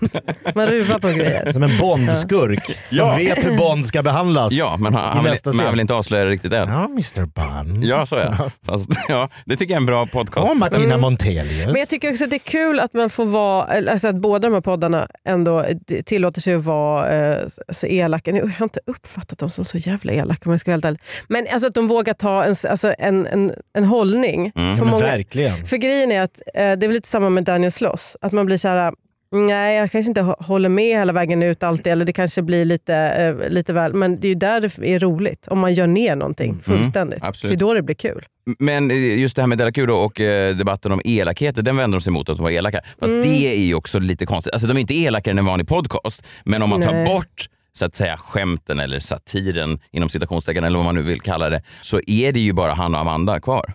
Man ruvar på grejer. Som en Bondskurk som Ja. vet hur Bond ska behandlas Ja, men han, i han, vill, nästa men han scen. vill inte avslöja det riktigt än. Ja, Mr Bond. Ja, så ja. Fast, ja. Det tycker jag är en bra podcast. Och Martina Montelius. Men jag tycker också att det är kul att man får vara, alltså att båda de här poddarna ändå eh, tillåter sig att vara eh, så elaka. Nu, Jag har inte uppfattat dem som så jävla elaka om jag ska vara helt ärlig. Men alltså att de vågar ta en, alltså en, en, en hållning. Mm, För men många- verkligen. För grejen är att eh, det är lite samma med Daniel Sloss. Att man blir så här. Nej, jag kanske inte hå- håller med hela vägen ut alltid, eller det kanske blir lite, eh, lite väl. Men det är ju där det är roligt, om man gör ner någonting fullständigt. Mm, det är då det blir kul. Men eh, just det här med Della Q och debatten om elakheter, den vänder de sig emot att de var elaka. Fast Mm. det är ju också lite konstigt. Alltså de är inte elakare än en vanlig podcast, men om man tar Nej. bort så att säga skämten eller satiren inom citationstecken eller vad man nu vill kalla det, så är det ju bara han och Amanda kvar.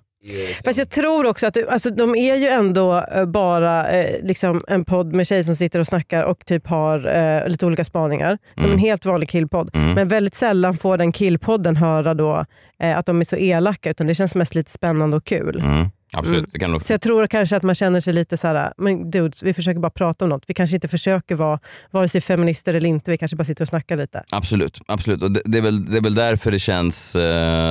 Fast jag tror också att alltså, de är ju ändå eh, bara eh, liksom en podd med tjejer som sitter och snackar och typ har eh, lite olika spaningar. Som Mm. en helt vanlig killpodd. Mm. Men väldigt sällan får den killpodden höra då eh, att de är så elaka utan det känns mest lite spännande och kul. Mm. Absolut, Mm. det kan nog... Så jag tror kanske att man känner sig lite så här, men dudes, vi försöker bara prata om något. Vi kanske inte försöker vara vare sig feminister eller inte, vi kanske bara sitter och snackar lite. Absolut, absolut. Och det, det, är väl, det är väl därför det känns... eh,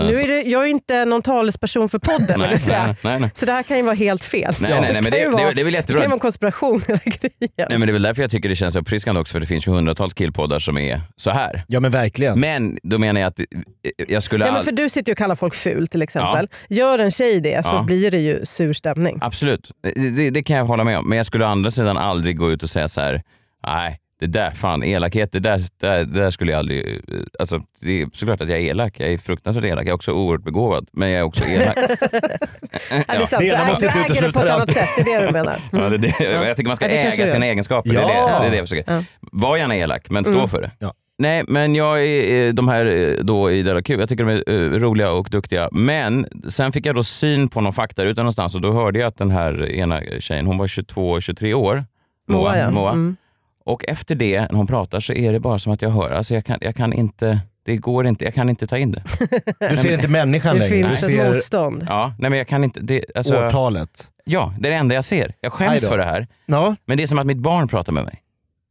Nu är det, jag är ju inte någon talesperson för podden, Nej, nej, nej, nej. så det här kan ju vara helt fel. Nej, nej, nej, men det- vara, det är väl jättebra. Det kan ju vara en konspiration hela grejen. Nej, men det är väl därför jag tycker det känns uppfriskande också, för det finns ju hundratals killpoddar som är så här. Ja men verkligen. Men då menar jag att eh, jag skulle... Ja, men all- för du sitter ju och kallar folk ful till exempel. Gör en tjej det så Ja. blir det ju sur stämning. Absolut, det, det kan jag hålla med om. Men jag skulle å andra sidan aldrig gå ut och säga så här, nej, det där, fan elakhet, det där, det där, det där skulle jag aldrig... eh, Alltså, det är såklart att jag är elak, jag är fruktansvärt elak, jag är också oerhört begåvad, men jag är också elak. Ja, det är sant. Du måste du äger det på ett annat sätt, det är det du menar. Ja, det, det, Jag tycker man ska äga sina egenskaper. Det, är det, Ja. det är det jag försöker. Ja. Var gärna elak, men stå Mm. för det. Nej, men jag är eh, de här eh, då i Della Q, jag tycker de är eh, roliga och duktiga. Men sen fick jag då syn på någon fakta ute någonstans och då hörde jag att den här ena tjejen, hon var 22-23 år. Moa, ja. Moa. Mm. Och efter det, när hon pratar, så är det bara som att jag hör. Alltså jag kan, jag kan inte, det går inte, jag kan inte ta in det. Du ser inte människan Det längre. finns du ett ser motstånd. Ja, nej men jag kan inte. Det, alltså, årtalet. Ja, det är det enda jag ser. Jag skäms för det här. Ja. Men det är som att mitt barn pratar med mig.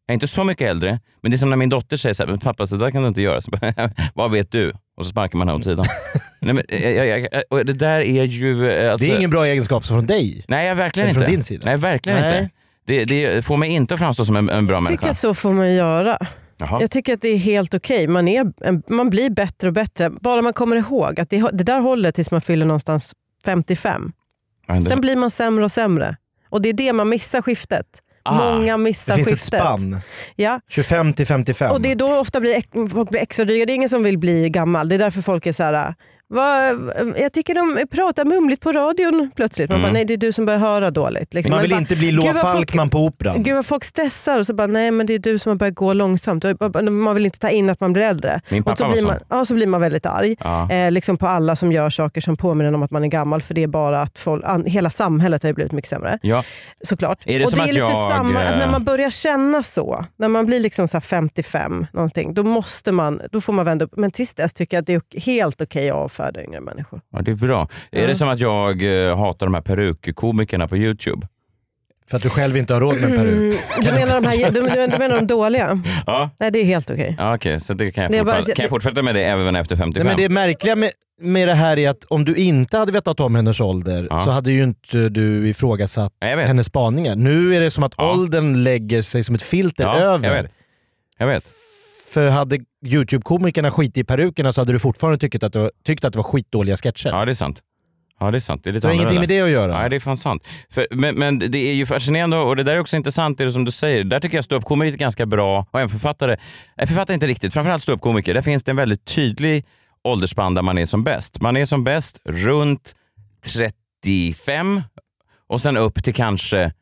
Jag är inte så mycket äldre, men det är som när min dotter säger så här, "Men pappa så där kan du inte göra. Så bara, Vad vet du? Och så sparkar man henne åt sidan. nej, men, jag, jag, jag, och det där är ju... eh, Alltså, Det är ingen bra egenskap från dig. Nej, jag verkligen Eller från inte. din sida. Nej, verkligen Nej. inte. Det, det får mig inte att framstå som en, en bra Jag tycker människa. att så får man göra. Jaha. Jag tycker att det är helt okej. Man, är, en- man blir bättre och bättre. Bara man kommer ihåg att det, det där håller tills man fyller någonstans 55. Ja, det- Sen blir man sämre och sämre. Och det är det man missar skiftet. Ah, Många Det missar finns ett skiftet. spann. Ja. 25 till 55. Och det är då ofta blir, folk blir extra dryga. Det är ingen som vill bli gammal. Det är därför folk är så här. Va, jag tycker de pratar mumligt på radion plötsligt. Man Mm. bara, nej det är du som börjar höra dåligt. Liksom. Man vill bara, inte bli "Gud, Loa Falkman på Operan. Gud vad folk stressar och så bara, nej men det är du som har börjat gå långsamt. Man vill inte ta in att man blir äldre. Min pappa och så var blir, man, ja, så blir man väldigt arg. Ja. Eh, liksom på alla som gör saker som påminner om att man är gammal. För det är bara att folk, an, hela samhället har blivit mycket sämre. Ja. Såklart. Är det och som det är att lite jag, samma, att när eh, man börjar känna så, när man blir liksom så här 55 någonting, då måste man, då får man vända upp. Men tills dess tycker jag att det är helt okej att avfärda yngre människor. Ja, det är bra. Är Ja. det som att jag eh, hatar de här perukkomikerna på YouTube? För att du själv inte har råd med en peruk. Mm, du, menar de här, du, du, du menar de dåliga? Ja. Nej det är helt okej. Ja, Okej, så det kan jag, Det är bara- kan jag fortsätta med det även efter 55? Nej, men det märkliga med, med det här är att om du inte hade vetat om hennes ålder Ja. så hade ju inte du ifrågasatt hennes spaningar. Nu är det som att åldern lägger sig som ett filter Ja, över. jag vet. Jag vet. För hade Youtube-komikerna skit i perukerna så hade du fortfarande tyckt att det var, tyckt att det var skitdåliga sketcher. Ja, det är sant. Ja, det är sant. Det är det har ingenting med det att göra. Nej, det är fan sant. För, men, men det är ju fascinerande och det där är också intressant, det som du säger. Där tycker jag ståuppkomiker är ganska bra och en författare, en författare inte riktigt, framförallt ståuppkomiker, där finns det en väldigt tydlig åldersspann där man är som bäst. Man är som bäst runt 35 och sen upp till kanske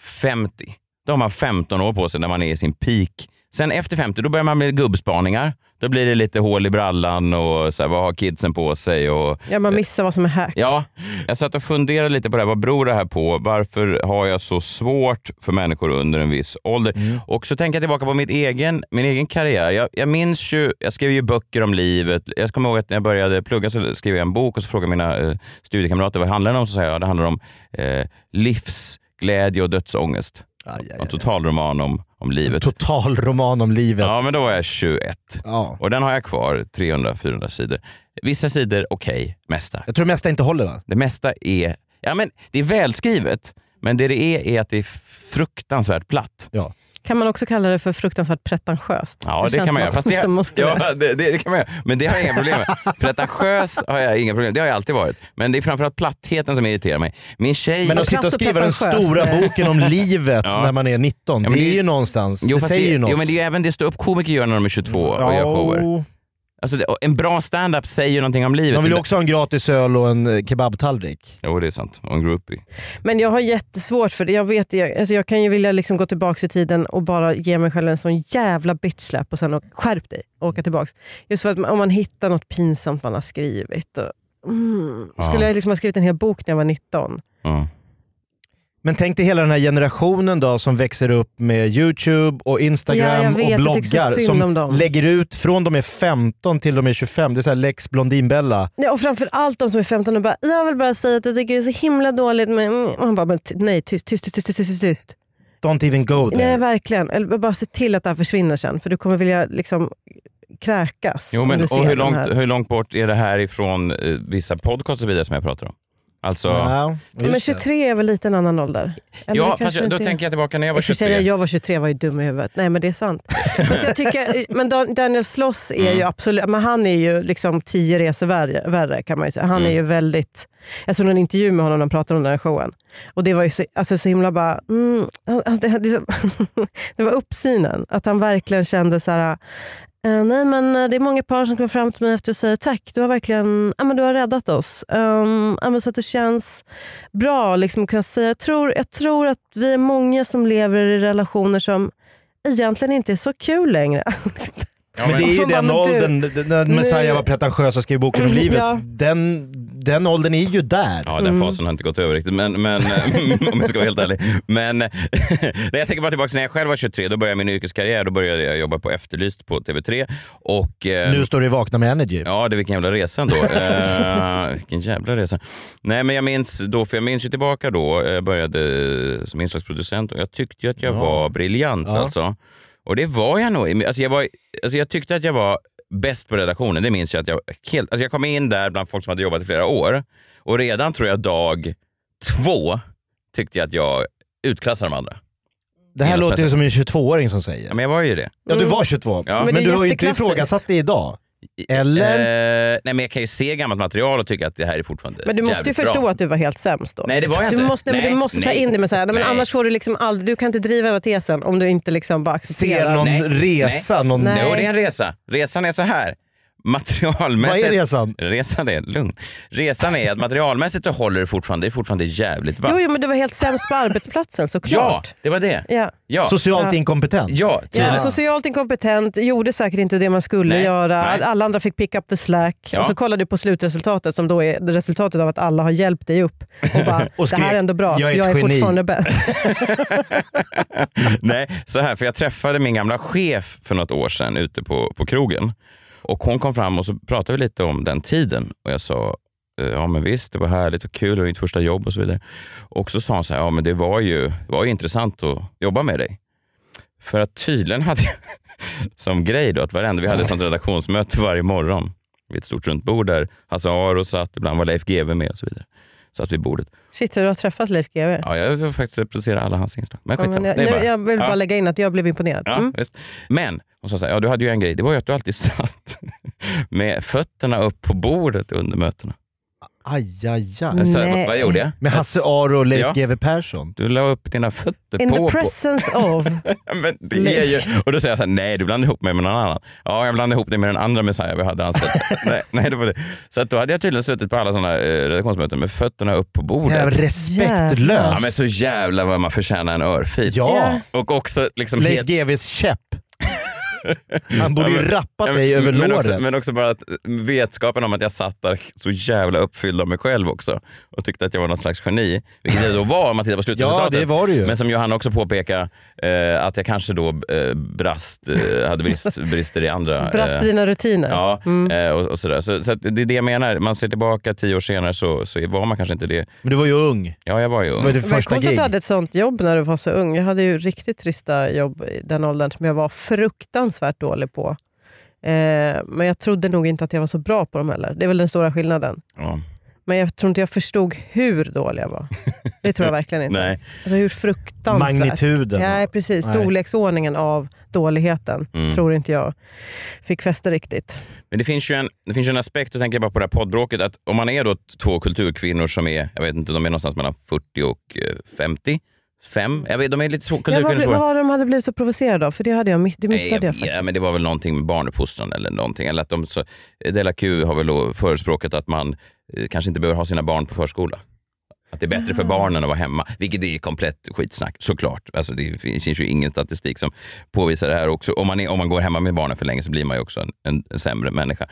50. Då har man 15 år på sig när man är i sin peak. Sen efter 50 då börjar man med gubbspaningar. Då blir det lite hål i brallan och så här, vad har kidsen på sig? Och, Ja, man missar vad som är hack. Ja, jag satt och funderade lite på det här. Vad beror det här på? Varför har jag så svårt för människor under en viss ålder? Och så tänker jag tillbaka på mitt egen, min egen karriär. Jag, jag minns ju, jag skrev ju böcker om livet. Jag kommer ihåg att när jag började plugga så skrev jag en bok och så frågade mina eh, studiekamrater vad handlar den om? Så sa jag, det handlar om eh, livsglädje och dödsångest. En totalroman om, om livet. Total roman om livet. Ja, men då var jag 21. Ja. Och den har jag kvar, 300-400 sidor. Vissa sidor okej, mesta. Jag tror det mesta inte håller va? Det mesta är, ja men det är välskrivet, men det det är är att det är fruktansvärt platt. Ja. Kan man också kalla det för fruktansvärt pretentiöst? Ja, det, känns kan man göra. Fast det, man måste ja, det. det, det, det kan man göra. Men det har jag inga problem med. Pretentiös har jag inga problem med. Det har jag alltid varit. Men det är framförallt plattheten som irriterar mig. Min tjej... Men att sitta och skriva den stora boken om livet Ja. när man är 19, Ja, det är det- ju någonstans, Jo, det säger det, ju något. Jo, men det är ju även det ståuppkomiker gör när de är 22 och gör shower. Alltså, en bra stand-up säger någonting om livet. Man vill ju också ha en gratis öl och en eh, kebabtallrik. Jo, det är sant. Och en groupie. Men jag har jättesvårt för det. Jag, vet, jag, alltså jag kan ju vilja liksom gå tillbaka i tiden och bara ge mig själv en sån jävla bitch-släpp och sen och, skärp dig och åka tillbaka. Just för att om man hittar något pinsamt man har skrivit. Och, mm. Skulle jag liksom ha skrivit en hel bok när jag var 19? Ja. Men tänk dig hela den här generationen då som växer upp med YouTube och Ja, Instagram jag vet, och bloggar som lägger ut från de är 15 till de är 25. Det är så här Lex Blondinbella. Nej, och framför allt de som är 15 och bara “jag vill bara säga att jag tycker det är så himla dåligt med...” och han bara men “nej, tyst, tyst, tyst, tyst, tyst, tyst. Don't even go there. Nej verkligen, eller bara se till att det här försvinner sen för du kommer vilja liksom kräkas. Jo, men, och hur långt, hur långt bort är det här ifrån eh, vissa podcasts och vidare som jag pratar om? Alltså, Ja, Ja, men 23 är väl lite en annan ålder? Eller ja, fast jag, då inte tänker jag tillbaka när jag var I och för sig, 23. Jag var 23 var ju dum i huvudet. Nej men det är sant. jag tycker, men Dan- Daniel Sloss är Mm. ju absolut, men han är ju liksom tio resor värre, värre kan man ju säga. Han Mm. är ju väldigt, jag såg en intervju med honom när han pratade om den här showen. Och det var ju så, alltså, så himla bara, mm, alltså, det, det, det var uppsynen. Att han verkligen kände så här. Eh, nej men eh, det är många par som kommer fram till mig efter och säger tack, du har verkligen ja, men du har räddat oss. Um, ja, men så att det känns bra liksom, att kunna säga, jag tror, jag tror att vi är många som lever i relationer som egentligen inte är så kul längre. men det är ju den åldern, när Messiah var pretentiös och skrev boken om livet. Ja. Den, den åldern är ju där. Ja, den fasen har inte gått över riktigt, men, men om jag ska vara helt ärlig. Men nej, jag tänker bara tillbaka när jag själv var 23, då började min yrkeskarriär. Då började jag jobba på Efterlyst på TV3. Och, eh, Nu står du i Vakna med Energy. Ja, det vilken jävla resa ändå. eh, vilken jävla resa. Nej, men jag minns då, för jag minns ju tillbaka då, jag började som inslagsproducent och jag tyckte ju att jag Ja. var briljant Ja. alltså. Och det var jag nog. Alltså jag, var, alltså jag tyckte att jag var bäst på redaktionen. Det minns jag att jag helt, alltså jag kom in där bland folk som hade jobbat i flera år och redan tror jag dag två tyckte jag att jag utklassade de andra. Det här låter ju som en 22-åring som säger. Ja, men jag var ju det. Ja, du var 22. Ja. Men, Men du har ju inte ifrågasatt det idag. Eller? Eh, nej, men jag kan ju se gammalt material och tycka att det här är fortfarande Men du måste ju förstå bra. att du var helt sämst då. Nej, det var jag du inte. Måste, nej, Nej, du måste ta in det med så här, nej, men Nej. annars får du liksom aldrig, du kan inte driva den här tesen om du inte liksom bara accepterar. Ser någon Nej, resa? nej. Någon... Nej. Jo, det är en resa. Resan är så här. Materialmässigt... Vad är resan? Resan är, lugn. Resan är att materialmässigt så håller det fortfarande, det är fortfarande jävligt vasst. Jo, jo, men du var helt sämst på arbetsplatsen ja, såklart. det var det. Ja. Ja, Socialt Ja. inkompetent? ja, Ja, socialt inkompetent, gjorde säkert inte det man skulle Nej, göra. nej. Alla andra fick pick up the slack. Ja. Och så kollade du på slutresultatet som då är det resultatet av att alla har hjälpt dig upp. Och bara, Och det här är ändå bra, "Jag jag är är, ett geni." fortfarande bäst. Nej, så här, för jag träffade min gamla chef för något år sedan ute på, på krogen. Och hon kom fram och så pratade vi lite om den tiden. Och jag sa, eh, ja men visst, det var härligt och kul, det var mitt första jobb och så vidare. Och så sa hon så här, ja men det var ju, det var ju intressant att jobba med dig. För att tydligen hade jag som grej då att varenda, vi hade ett sånt redaktionsmöte varje morgon vid ett stort runt bord där Hasse Aro satt, ibland var Leif GW med och så vidare. Satt vid bordet. Shit, du har träffat Leif GW. Ja, jag har faktiskt producerat alla hans inslag. Men Ja, men jag, bara- jag vill Ja. bara lägga in att jag blev imponerad. Ja, Mm. visst. Men hon sa så här, ja, du hade ju en grej, det var ju att du alltid satt med fötterna upp på bordet under mötena. Aj, aj, aj. Nej. vad, vad gjorde jag? Med Hasse Aro och Leif Ja. GW Persson. Du la upp dina fötter In på... the på. presence of. Men det är ju, och då säger jag så här, nej du blandade ihop mig med någon annan. Ja, jag blandade ihop dig med den andra Messiah vi hade ansett. nej, nej, det var det. Så att då hade jag tydligen suttit på alla sådana eh, redaktionsmöten med fötterna upp på bordet. Jävla respektlös. Ja, men så jävla vad man förtjänar en örfil. Ja. Och också liksom Leif helt... GWs käpp. Han borde Ja, ju rappat Ja, men- dig över men låret. också, men också bara att vetskapen om att jag satt där så jävla uppfylld av mig själv också och tyckte att jag var någon slags geni. Vilket jag då var om man tittar på slutresultatet. Ja, det var du ju. Men som Johanna också påpekar eh, att jag kanske då eh, brast, eh, hade brist, brister i andra... Brast eh, dina rutiner. Ja, eh, och, och sådär. Så, så att det är det jag menar. Man ser tillbaka tio år senare så, så var man kanske inte det. Men du var ju ung. Ja, jag var ju ung. Var det var första coolt att gig? du hade ett sånt jobb när du var så ung. Jag hade ju riktigt trista jobb i den åldern som jag var fruktansvärt dålig på. Eh, men jag trodde nog inte att jag var så bra på dem heller. Det är väl den stora skillnaden. Ja. Men jag tror inte jag förstod hur dålig jag var. Det tror jag verkligen inte. Nej. Alltså hur fruktansvärt. Magnituden. Ja, precis. Nej. Storleksordningen av dåligheten Mm. tror inte jag fick fäste riktigt. Men det finns ju en, det finns en aspekt, och tänker jag bara på det här poddbråket, att om man är då två kulturkvinnor som är, jag vet inte, de är någonstans mellan 40 och eh, 50, fem, jag vet, de är lite så, Ja, vad, var de hade blivit så provocerade av? För det, hade jag, det Nej, missade jag, jag, faktiskt. ja, men det var väl någonting med barnuppfostran eller någonting. Eller att de, så, Della Q har väl förespråkat att man eh, kanske inte behöver ha sina barn på förskola. Att det är bättre för barnen att vara hemma, vilket är komplett skitsnack såklart. Alltså det finns ju ingen statistik som påvisar det här också. Om man, är, om man går hemma med barnen för länge så blir man ju också en, en, en sämre människa.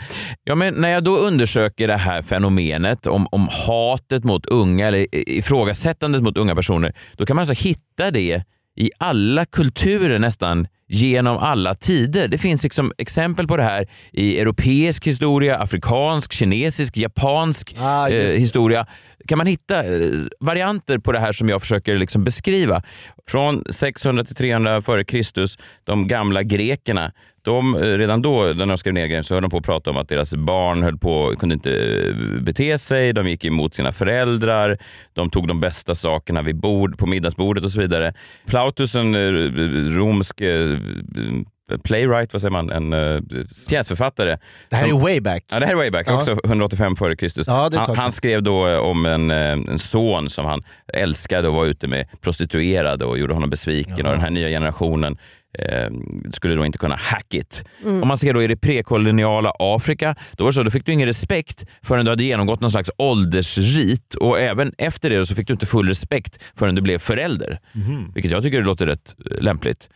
Ja, men när jag då undersöker det här fenomenet om, om hatet mot unga eller ifrågasättandet mot unga personer, då kan man alltså hitta det i alla kulturer nästan genom alla tider. Det finns liksom exempel på det här i europeisk historia, afrikansk, kinesisk, japansk Ah, eh, historia. Kan man hitta eh, varianter på det här som jag försöker liksom beskriva? Från 600 till 300 före Kristus, de gamla grekerna, de, eh, redan då när de skrev ner grejen, så höll de på att prata om att deras barn höll på, kunde inte eh, bete sig, de gick emot sina föräldrar, de tog de bästa sakerna vid bord, på middagsbordet och så vidare. Plautus, en eh, romsk playwright, vad säger man, en uh, pjäsförfattare. Det här som- är way back. Ja, det här är way back, Ja. också 185 före Kristus. Ja, han, han skrev då om en, eh, en son som han älskade och var ute med prostituerade och gjorde honom besviken och den här nya generationen eh, skulle då inte kunna hack it. Mm. Om man ser då i det prekoloniala Afrika, då var så, då fick du ingen respekt förrän du hade genomgått någon slags åldersrit och även efter det så fick du inte full respekt förrän du blev förälder. Mhm. Vilket jag tycker låter rätt lämpligt.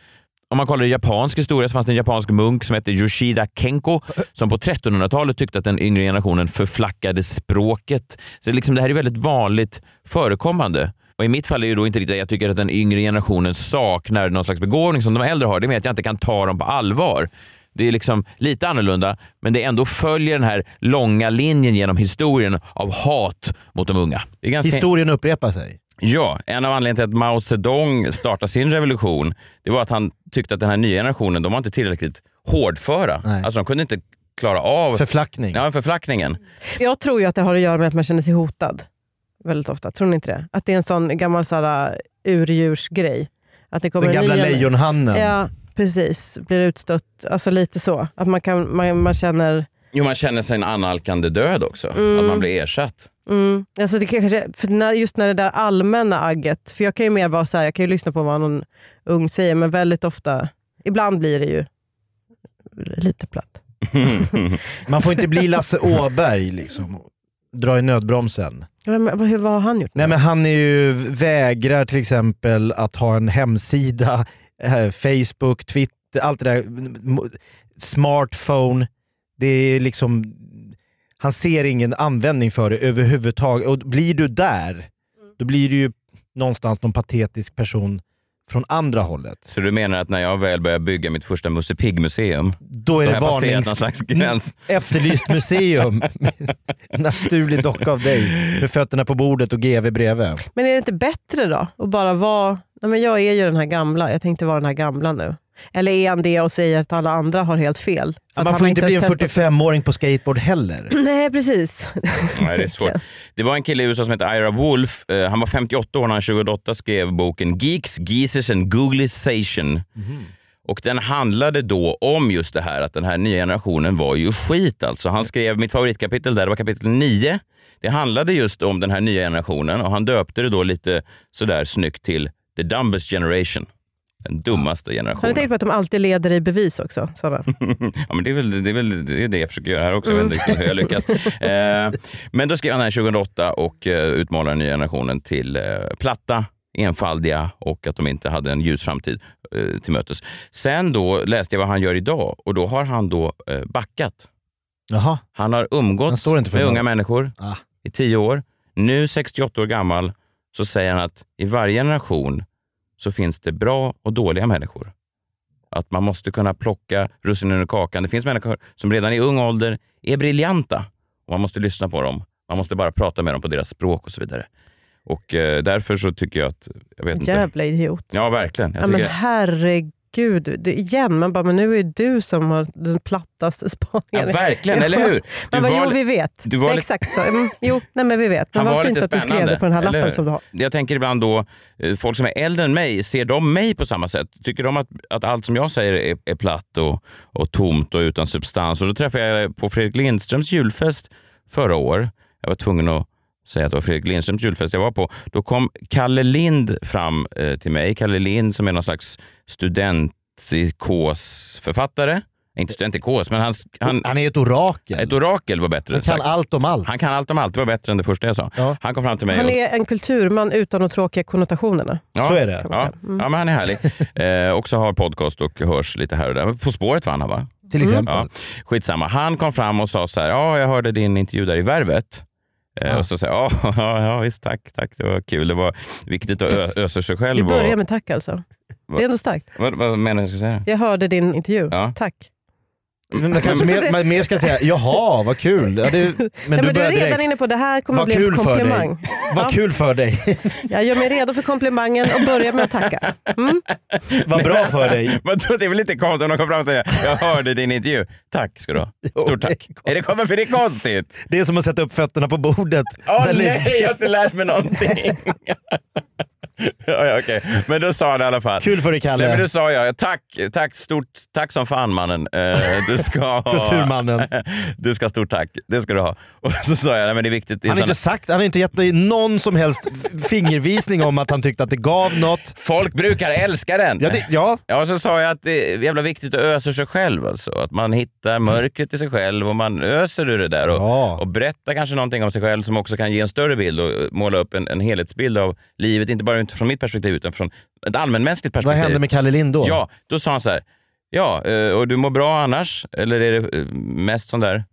Om man kollar i japansk historia så fanns det en japansk munk som hette Yoshida Kenko som på 1300-talet tyckte att den yngre generationen förflackade språket. Så liksom det här är väldigt vanligt förekommande. Och I mitt fall är det då inte riktigt att jag tycker att den yngre generationen saknar någon slags begåvning som de äldre har. Det är mer att jag inte kan ta dem på allvar. Det är liksom lite annorlunda, men det ändå följer den här långa linjen genom historien av hat mot de unga. Det är ganska Historien upprepar sig. Ja, en av anledningarna till att Mao Zedong startade sin revolution, det var att han tyckte att den här nya generationen, de var inte tillräckligt hårdföra. Alltså de kunde inte klara av... Förflackning. Ja, förflackningen. Jag tror ju att det har att göra med att man känner sig hotad. Väldigt ofta. Tror ni inte det? Att det är en sån gammal så här, urdjursgrej. Att det kommer Den en gamla ny- lejonhannen. Ja, precis. Blir utstött. Alltså lite så. Att man, kan, man, man känner... Jo, man känner sig en annalkande död också. Mm. Att man blir ersatt. Mm. Alltså det kanske, för när, just när det där allmänna agget, för jag kan ju mer vara så här, jag kan ju lyssna på vad någon ung säger men väldigt ofta, ibland blir det ju lite platt. Man får inte bli Lasse Åberg liksom. Dra i nödbromsen. Ja, Men, vad, har han gjort? Nej men han är ju, vägrar till exempel att ha en hemsida, eh, Facebook, Twitter, allt det där. Smartphone. Det är liksom, han ser ingen användning för det överhuvudtaget. Och blir du där, då blir du ju någonstans någon patetisk person från andra hållet. Så du menar att när jag väl börjar bygga mitt första Musse Pigg-museum, Då är har det varnings... någon slags gräns? Efterlyst museum. En naturlig docka av dig med fötterna på bordet och GV bredvid. Men är det inte bättre då att bara vara, nej men jag är ju den här gamla, jag tänkte vara den här gamla nu. Eller är han det och säger att alla andra har helt fel? Att Man får inte bli en ens testat- 45-åring på skateboard heller. Nej precis. Nej, det är svårt. Det var en kille i USA som hette Ira Wolf. Eh, Han var 58 år när han 28 skrev boken Geeks, Geezers and Googlization. Och den handlade då om just det här att den här nya generationen var ju skit alltså. Han skrev mitt favoritkapitel där, det var kapitel 9. Det handlade just om den här nya generationen och han döpte det då lite sådär snyggt till The Dumbest Generation. Den dummaste Har ni generationen. tänkt på att de alltid leder i bevis också? Sådana. ja, men det, är väl, det är väl det, är det jag försöker göra här också. Jag vet inte hur jag lyckas. Eh, men då skrev han den här 2008 och eh, utmålade den nya generationen till eh, platta, enfaldiga och att de inte hade en ljus framtid eh, till mötes. Sen då läste jag vad han gör idag och då har han då eh, backat. Jaha. Han har umgåtts för med någon. unga människor Ah. i tio år. Nu 68 år gammal så säger han att i varje generation så finns det bra och dåliga människor. Att man måste kunna plocka russinen ur kakan. Det finns människor som redan i ung ålder är briljanta och man måste lyssna på dem. Man måste bara prata med dem på deras språk och så vidare. Och eh, därför så tycker jag att... Jag vet inte. Jävla idiot. Ja, verkligen. Jag Ja, men tycker, herregud, det, igen, man bara, men nu är det du som har den plattaste spaningen. Ja, verkligen, eller hur? Du bara, jo vi vet. du var exakt så. Mm, jo, nej, men vi vet. Men vad var fint att du skrev det på den här lappen som du har. Jag tänker ibland då, eh, folk som är äldre än mig, ser de mig på samma sätt? Tycker de att, att allt som jag säger är, är platt och, och tomt och utan substans? Och då träffade jag på Fredrik Lindströms julfest förra år. Jag var tvungen att säga att det var Fredrik Lindströms julfest jag var på. Då kom Kalle Lind fram eh, till mig. Kalle Lind som är någon slags studentpsykosförfattare. Inte studentikos, men han, han, Han är ett orakel. ett orakel var bättre Han kan sagt. allt om allt. Han kan allt om allt, det var bättre än det första jag sa. Han kom fram till mig Han och, är en kulturman utan de tråkiga konnotationerna. Ja, Så är det. Ja, ja men han är härlig. eh, också har podcast och hörs lite här och där. På spåret vann han va? Till exempel. Ja, skitsamma. Han kom fram och sa så här, ja jag hörde din intervju där i Värvet. Eh, Och så säger jag, ja, ja, ja visst tack, tack, det var kul. Det var viktigt att ösa sig Vi själv. börjar Och, med tack alltså. Det är ändå starkt. vad, vad menar du jag ska säga? Jag hörde din intervju. Ja. Tack. Men det kanske mer, man mer ska säga, jaha vad kul. Ja, det, men ja, du men du är börjar redan direkt, inne på det här kommer att bli en komplimang. Vad Ja. kul för dig. Jag gör mig redo för komplimangen och börjar med att tacka. Mm. Vad bra för dig. Det är väl lite konstigt om de kommer fram och säger, jag hörde din intervju. Tack ska du ha. Stort tack. Är det, varför är det konstigt? Det är som att sätta upp fötterna på bordet. Åh ligger- nej, jag har inte lärt mig någonting. ja, okej. Men då sa han i alla fall. Kul för dig Kalle. Nej, men då sa jag, tack, tack, stort, tack som fan mannen. Eh, du ska ha, Kulturmannen. Du ska ha stort tack, det ska du ha. Och så sa jag, nej men det är viktigt. Det är Han har såna- inte sagt, han har inte gett någon som helst fingervisning om att han tyckte att det gav något. Folk brukar älska den. Ja, det, ja. Ja, och så sa jag att det är jävla viktigt att ösa sig själv. Alltså. Att man hittar mörkret i sig själv och man öser ur det där och, Ja. och berättar kanske någonting om sig själv som också kan ge en större bild och måla upp en, en helhetsbild av livet. Inte bara utifrån mitt perspektiv utan från ett allmänmänskligt Vad perspektiv. hände med Kalle Lind då? Ja, då sa han så här. Ja, eh, och du mår bra annars? Eller är det eh, mest sån där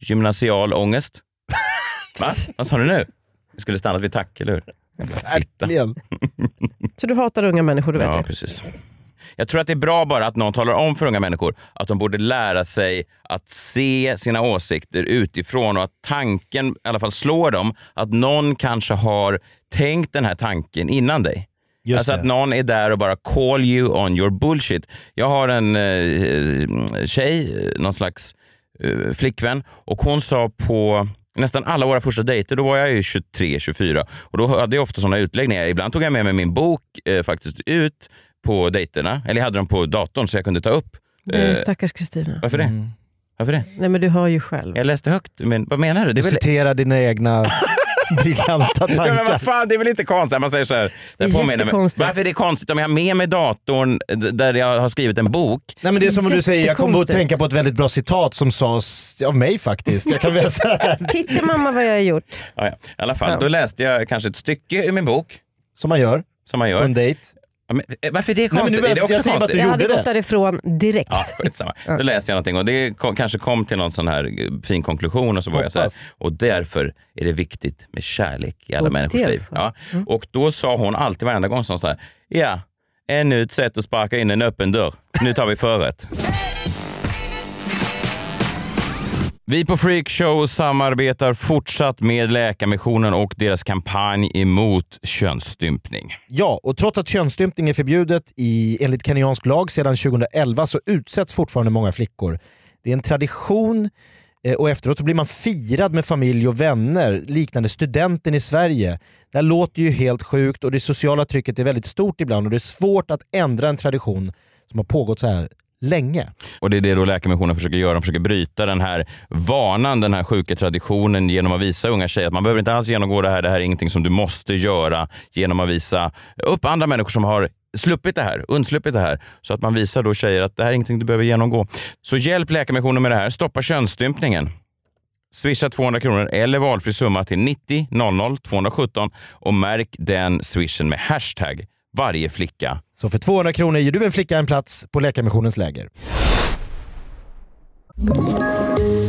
gymnasial ångest? Va? Vad sa du nu? Vi skulle stannat vid tack, eller hur? Verkligen. Så du hatar unga människor, du vet Ja, det. precis. Jag tror att det är bra bara att någon talar om för unga människor att de borde lära sig att se sina åsikter utifrån och att tanken i alla fall slår dem att någon kanske har tänkt den här tanken innan dig. Just alltså det. att någon är där och bara call you on your bullshit. Jag har en eh, tjej, eh, någon slags eh, flickvän och hon sa på nästan alla våra första dejter, då var jag ju 23, 24 och då hade jag ofta sådana utläggningar. Ibland tog jag med mig min bok eh, faktiskt ut på dejterna, eller jag hade dem på datorn så jag kunde ta upp. Nej, Eh, stackars Kristina. varför det? Mm. Varför det? Nej men du hör ju själv. Jag läste högt, men vad menar du? Det Du väl... citerar dina egna briljanta Ja, men tankar. vad fan, det är väl inte konstigt? Man säger så här, Det är mig. Varför är det konstigt om jag har med mig datorn d- där jag har skrivit en bok? Nej, men det är som om du säger, jag kommer att tänka på ett väldigt bra citat som sades av mig faktiskt. Jag kan väl säga Titta mamma vad jag har gjort. Ja, ja. I alla fall, Ja. då läste jag kanske ett stycke ur min bok, som man gör som man på gör. en dejt. Ja, men, eh, varför är det men konstigt? nu- är det också jag konstigt? Jag hade gått det. därifrån direkt. Ja, skitsamma. Då läste jag någonting och det kom, kanske kom till någon sån här eh, fin konklusion och så var jag så här, och därför är det viktigt med kärlek i alla Och människors därför. liv. Ja. Och då sa hon alltid varenda gång så här, ja, ännu ett sätt att sparka in en öppen dörr. Nu tar vi förrätt. Vi på Freakshow samarbetar fortsatt med Läkarmissionen och deras kampanj emot könsstympning. Ja, och trots att könsstympning är förbjudet i, enligt kenyansk lag sedan 2011 så utsätts fortfarande många flickor. Det är en tradition eh, och efteråt så blir man firad med familj och vänner liknande studenten i Sverige. Det här låter ju helt sjukt och det sociala trycket är väldigt stort ibland och det är svårt att ändra en tradition som har pågått så här länge. Och det är det då Läkarmissionen försöker göra. De försöker bryta den här vanan, den här sjuka traditionen genom att visa unga tjejer att man behöver inte alls genomgå det här. Det här är ingenting som du måste göra genom att visa upp andra människor som har sluppit det här, undsluppit det här. Så att man visar då tjejer att det här är ingenting du behöver genomgå. Så hjälp Läkarmissionen med det här. Stoppa könsstympningen. Swisha 200 kronor eller valfri summa till 90 00 217 och märk den swishen med hashtag varje flicka Så för 200 kronor ger du en flicka en plats på Läkarmissionens läger.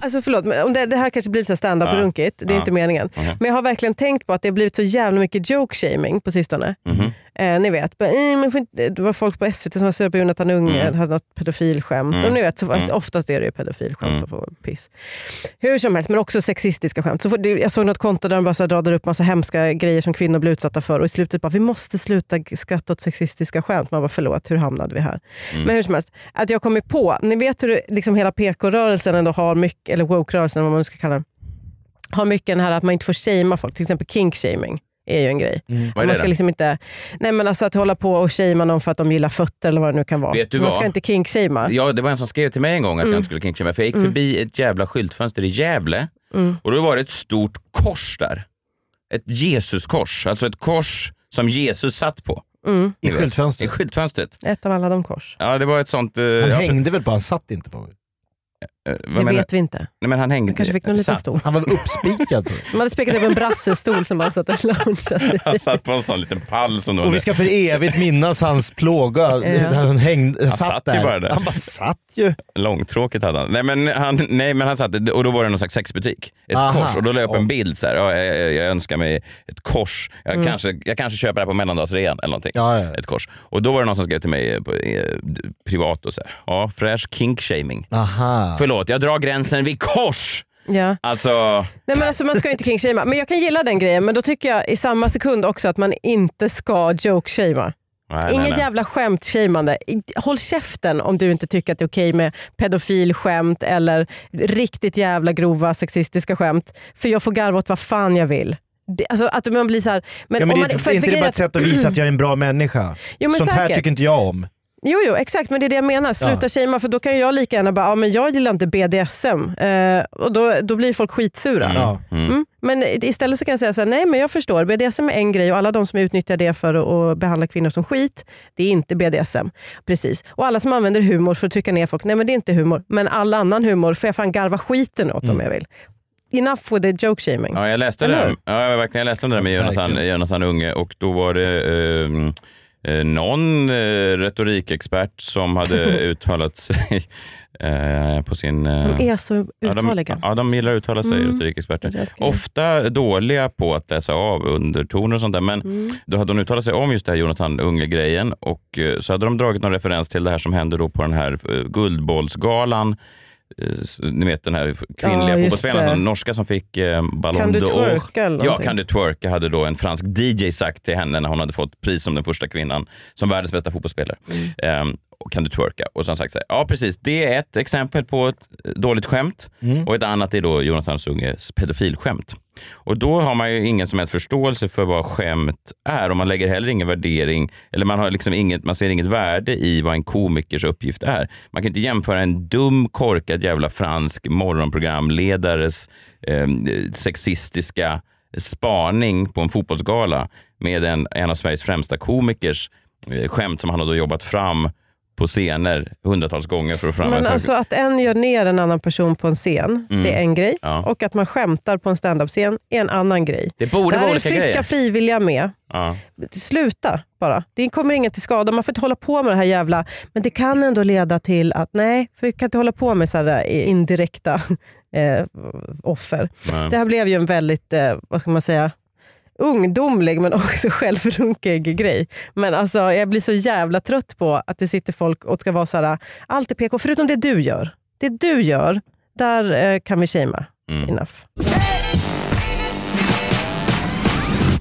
Alltså förlåt, men det, det här kanske blir lite stand-up-runkigt. Det är inte meningen. Men jag har verkligen tänkt på att det har blivit så jävla mycket joke-shaming på sistone. Mhm. Eh, ni vet, bara, "Eh, men inte, det var folk på SVT som var sura på Jonathan Unge, Mm. hade något pedofilskämt. Mm. Och ni vet, så, Mm. Oftast är det ju pedofilskämt Mm. som får piss. Hur som helst, men också sexistiska skämt. Så det, jag såg något konto där de bara så radade upp massa hemska grejer som kvinnor blir utsatta för och i slutet bara, vi måste sluta skratta åt sexistiska skämt. Man bara, förlåt, hur hamnade vi här? Mm. Men hur som helst, att jag kommit på, ni vet hur det, liksom hela PK-rörelsen ändå har mycket, eller woke-rörelsen vad man nu ska kalla den, har mycket den här att man inte får shamea folk, till exempel kink-shaming är ju en grej. Vad är man ska liksom inte, nej men alltså att hålla på och shamea någon för att de gillar fötter eller vad det nu kan vara. Vet du man vad? ska inte kink-shamea. Ja, det var en som skrev till mig en gång att jag Mm. inte skulle kinkshamea för jag gick Mm. förbi ett jävla skyltfönster i Gävle Mm. och då var det ett stort kors där. Ett Jesuskors, alltså ett kors som Jesus satt på. Mm. I skyltfönstret? I skyltfönstret. Ett av alla de kors. Ja, det var ett sånt... eh, Han ja, hängde väl på, han satt inte på. Eh, vad Det menar- vet vi inte. Nej, men han hängde... Han kanske fick någon liten stol. Han var uppspikad på De hade spikat upp en brassestol som han satt och loungeade i. Han satt på en sån liten pall som Och vi ska för evigt minnas hans plåga. Ja. Han, hängde, Han satt, satt ju där. bara där. Han bara satt ju. Långtråkigt hade han. Nej men han, nej, men han satt, och då var det någon slags sexbutik. Ett Aha. kors och då la jag upp en bild så här. Ja, jag, jag, jag önskar mig ett kors. Jag, Mm. kanske, jag kanske köper det här på mellandagsrean eller någonting. Ja, ja. Ett kors. Och då var det någon som skrev till mig på, eh, privat och så här. Ja, fräsch kink-shaming. Aha. Förlåt, jag drar gränsen vid kors. Ja. Alltså, Nej, men alltså, man ska inte king-shamea. Men jag kan gilla den grejen, men då tycker jag i samma sekund också att man inte ska joke-shamea. Inget jävla skämt-shameande. Håll käften om du inte tycker att det är okej med pedofilskämt eller riktigt jävla grova sexistiska skämt. För jag får garva åt vad fan jag vill. Det, alltså att man blir så här, Men, ja, men om det, man, är för- inte för det bara är ett sätt att visa att jag är en bra människa? Jo, men Sånt här säkert. tycker inte jag om. Jo, jo, exakt. Men det är det jag menar. Sluta Ja. shamea för då kan jag lika gärna bara, ja, men jag gillar inte BDSM. Eh, och då, då blir folk skitsura. Ja. Mm. Men istället så kan jag säga så här, nej men jag förstår, BDSM är en grej och alla de som utnyttjar det för att behandla kvinnor som skit, det är inte BDSM. Precis. Och alla som använder humor för att trycka ner folk, nej men det är inte humor. Men all annan humor får jag fan garva skiten åt Mm. om jag vill. Enough with the joke shaming. Ja, jag läste Eller det. hur? Ja, jag verkligen, jag läste om det där med Jonathan. Jonathan Unge och då var det eh, någon eh, retorikexpert som hade uttalat sig eh, på sin... Eh, De är så Ja, de, ja, de gillar att uttala sig, Mm. retorikexperter. Ofta dåliga på att läsa av undertoner och sånt där. Men Mm. då hade de uttalat sig om just det här Jonathan Unge-grejen och eh, så hade de dragit någon referens till det här som hände då på den här eh, Guldbollsgalan. Eh, Ni vet den här kvinnliga Ja, fotbollsspelaren, norska som fick eh, Ballon Kan du d'Or. twerka eller Ja, kan du twerka hade då en fransk DJ sagt till henne när hon hade fått pris som den första kvinnan som världens bästa fotbollsspelare. Mm. Och kan du twerka? Och så har han sagt så här, ja precis, det är ett exempel på ett eh, dåligt skämt Mm. och ett annat är då Jonathan Unges pedofilskämt. Och då har man ju ingen som helst förståelse för vad skämt är och man lägger heller ingen värdering eller man, har liksom inget, man ser inget värde i vad en komikers uppgift är. Man kan inte jämföra en dum, korkad jävla fransk morgonprogramledares eh, sexistiska spaning på en fotbollsgala med en, en av Sveriges främsta komikers eh, skämt som han har då jobbat fram på scener hundratals gånger för att Men framhäva. alltså att en gör ner en annan person på en scen, Mm. det är en grej. Ja. Och att man skämtar på en standup-scen är en annan grej. Det borde det här vara är olika friska grejer. frivilliga med. Ja. Sluta bara. Det kommer ingen till skada. Man får inte hålla på med det här jävla... Men det kan ändå leda till att nej, för vi kan inte hålla på med så här eh, indirekta eh, offer. Nej. Det här blev ju en väldigt, eh, vad ska man säga, ungdomlig men också självrunkig grej. Men alltså, jag blir så jävla trött på att det sitter folk och ska vara så här, allt är PK, förutom det du gör. Det du gör, där eh, kan vi shamea. Mm. Enough.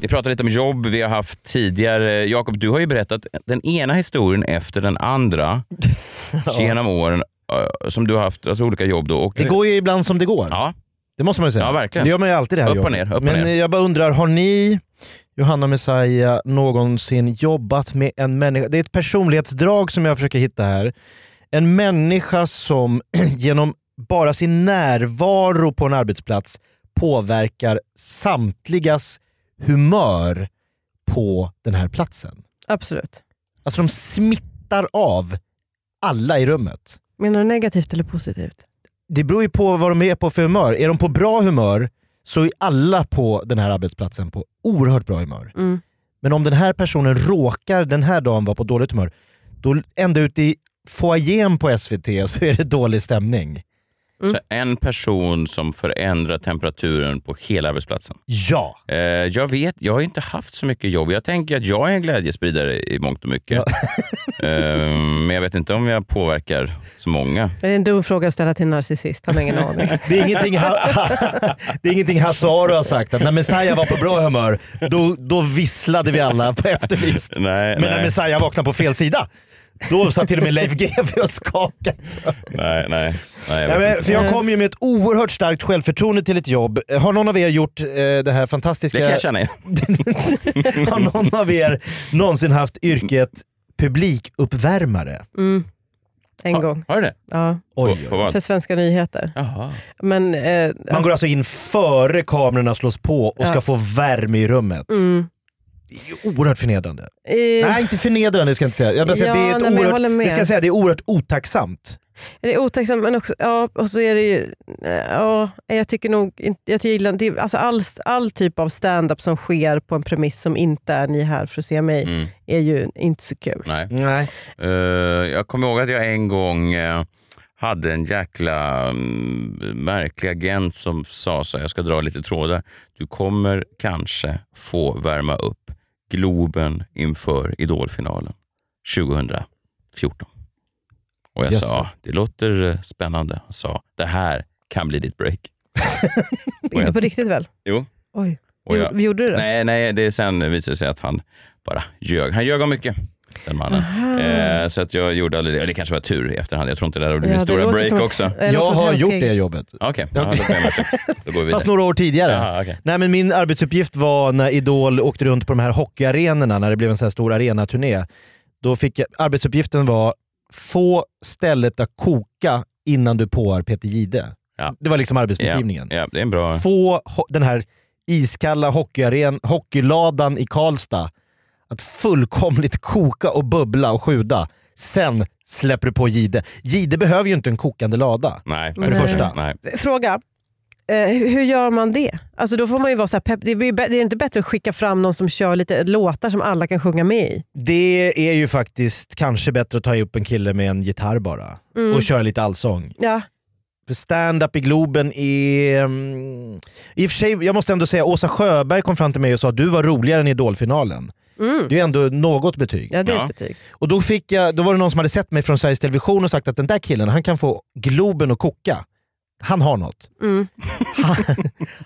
Vi pratade lite om jobb vi har haft tidigare. Jakob, du har ju berättat den ena historien efter den andra genom åren eh, som du har haft, alltså olika jobb. Då. Och Det går ju ibland som det går. Ja. Det måste man ju säga. Ja, verkligen. Det gör man ju alltid det här Upp och jobbet. ner, upp och Men ner. jag bara undrar, har ni, Johanna Messiah, någonsin jobbat med en människa? Det är ett personlighetsdrag som jag försöker hitta här. En människa som genom bara sin närvaro på en arbetsplats påverkar samtligas humör på den här platsen. Absolut. Alltså de smittar av alla i rummet. Menar du negativt eller positivt? Det beror ju på vad de är på för humör. Är de på bra humör så är alla på den här arbetsplatsen på oerhört bra humör. Mm. Men om den här personen råkar den här dagen vara på dåligt humör, då ända ut i foajén på SVT så är det dålig stämning. Mm. Så en person som förändrar temperaturen på hela arbetsplatsen. Ja. Eh, jag vet, jag har inte haft så mycket jobb. Jag tänker att jag är en glädjespridare i mångt och mycket. eh, men jag vet inte om jag påverkar så många. Det är en dum fråga att ställa till en narcissist, han har ingen aning. Det är ingenting, ha, det är ingenting Hasse Aro har sagt, att när Messiah var på bra humör, då, då visslade vi alla på Efterlyst. Nej, Men när nej. Messiah vaknade på fel sida, då satt till och med Leif GW och skakade. Nej, nej. nej, jag Nej, för jag kom ju med ett oerhört starkt självförtroende till ett jobb. Har någon av er gjort eh, det här fantastiska... Det kan jag känna igen. Har någon av er någonsin haft yrket publikuppvärmare? Mm. En gång. Har du det? Ja. Oj, På vad? För Svenska nyheter. Men, eh, Man går alltså in före kamerorna slås på och ska Ja. få värme i rummet. Mm. Oerhört förnedrande. Eh, Nej, inte förnedrande ska jag inte säga. Jag, bara det, är ett nej, ska säga, det är oerhört otacksamt. Det är otacksamt men också, ja, och så är det ju, eh, ja, jag tycker nog jag gillar det, alltså all, all typ av stand-up som sker på en premiss som inte är ni är här för att se mig Mm. är ju inte så kul. Nej. Nej. Eh, jag kommer ihåg att jag en gång eh, hade en jäkla mm, märklig agent som sa så här, jag ska dra lite trådar. Du kommer kanske få värma upp Globen inför Idolfinalen 2014. Och jag sa, Jösses. det låter eh, spännande. Han sa, det här kan bli ditt break. Inte jag- på riktigt väl? Jo. Oj. Och jag- Vi gjorde det? Nej, nej, det sen visade sig att han bara ljög. Han ljög om mycket, den mannen. Aha. Eh, så att jag gjorde aldrig det. Det kanske var tur i efterhand. Jag tror inte det där blev Ja, min det stora break ett- också. det Jag har gjort det jobbet. Okej, ja, då jag. Då går vi Fast några år tidigare. Jaha, okej. Nej, men min arbetsuppgift var när Idol åkte runt på de här hockeyarenorna, när det blev en så här stor arenaturné. Då fick jag, arbetsuppgiften var få stället att koka innan du påar Peter Jihde. Ja. Det var liksom arbetsbeskrivningen. Ja, ja, det är en bra... Få den här iskalla hockeyaren, hockeyladan i Karlstad att fullkomligt koka och bubbla och sjuda. Sen släpper du på Jihde. Jihde behöver ju inte en kokande lada. Nej. För det Nej. första. Nej. Fråga. Eh, hur gör man det? Alltså då får man ju vara så här pepp. Det, bä- det är inte bättre att skicka fram någon som kör lite låtar som alla kan sjunga med i? Det är ju faktiskt kanske bättre att ta upp en kille med en gitarr bara Mm. och köra lite allsång. Ja. För stand-up i Globen är... mm, I och för sig, jag måste ändå säga, Åsa Sjöberg kom fram till mig och sa att du var roligare än Idolfinalen. Mm. Det är ändå något betyg. Ja, det är ett betyg. Och då, fick jag, då var det någon som hade sett mig från Sveriges Television och sagt att den där killen, han kan få Globen att koka. Han har något. Mm.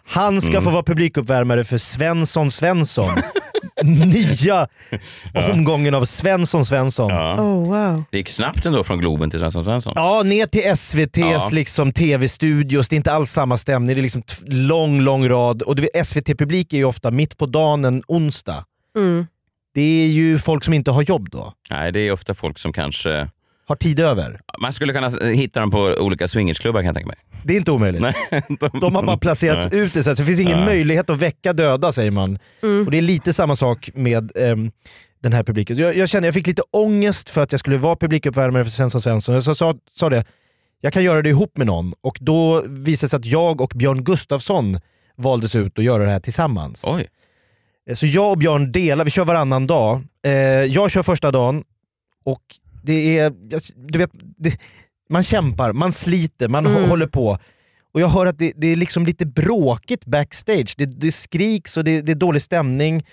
Han ska Mm. få vara publikuppvärmare för Svensson Svensson. Nya omgången av Svensson Svensson. Ja. Ja. Oh, wow. Det gick snabbt ändå från Globen till Svensson Svensson. ner till SVT's Ja. liksom, tv-studios. Det är inte alls samma stämning. Det är liksom lång, lång rad. Och SVT-publik är ju ofta mitt på dagen en onsdag. Mm. Det är ju folk som inte har jobb då. Nej, det är ofta folk som kanske... Har tid över. Man skulle kunna hitta dem på olika swingersklubbar kan jag tänka mig. Det är inte omöjligt. Nej, De har bara placerats Nej. ut det så det finns ingen Ja. möjlighet att väcka döda säger man. Mm. Och Det är lite samma sak med ehm, den här publiken. Jag, jag kände jag fick lite ångest för att jag skulle vara publikuppvärmare för Svensson Svensson. Jag sa, sa, sa det, jag kan göra det ihop med någon. Och då visade det sig att jag och Björn Gustafsson valdes ut att göra det här tillsammans. Oj. Eh, Så jag och Björn delar, vi kör varannan dag. Eh, jag kör första dagen och det är, du vet, det, man kämpar, man sliter, man Mm. hå- håller på. Och jag hör att det, det är liksom lite bråkigt backstage. Det, det skriks och det, det är dålig stämning.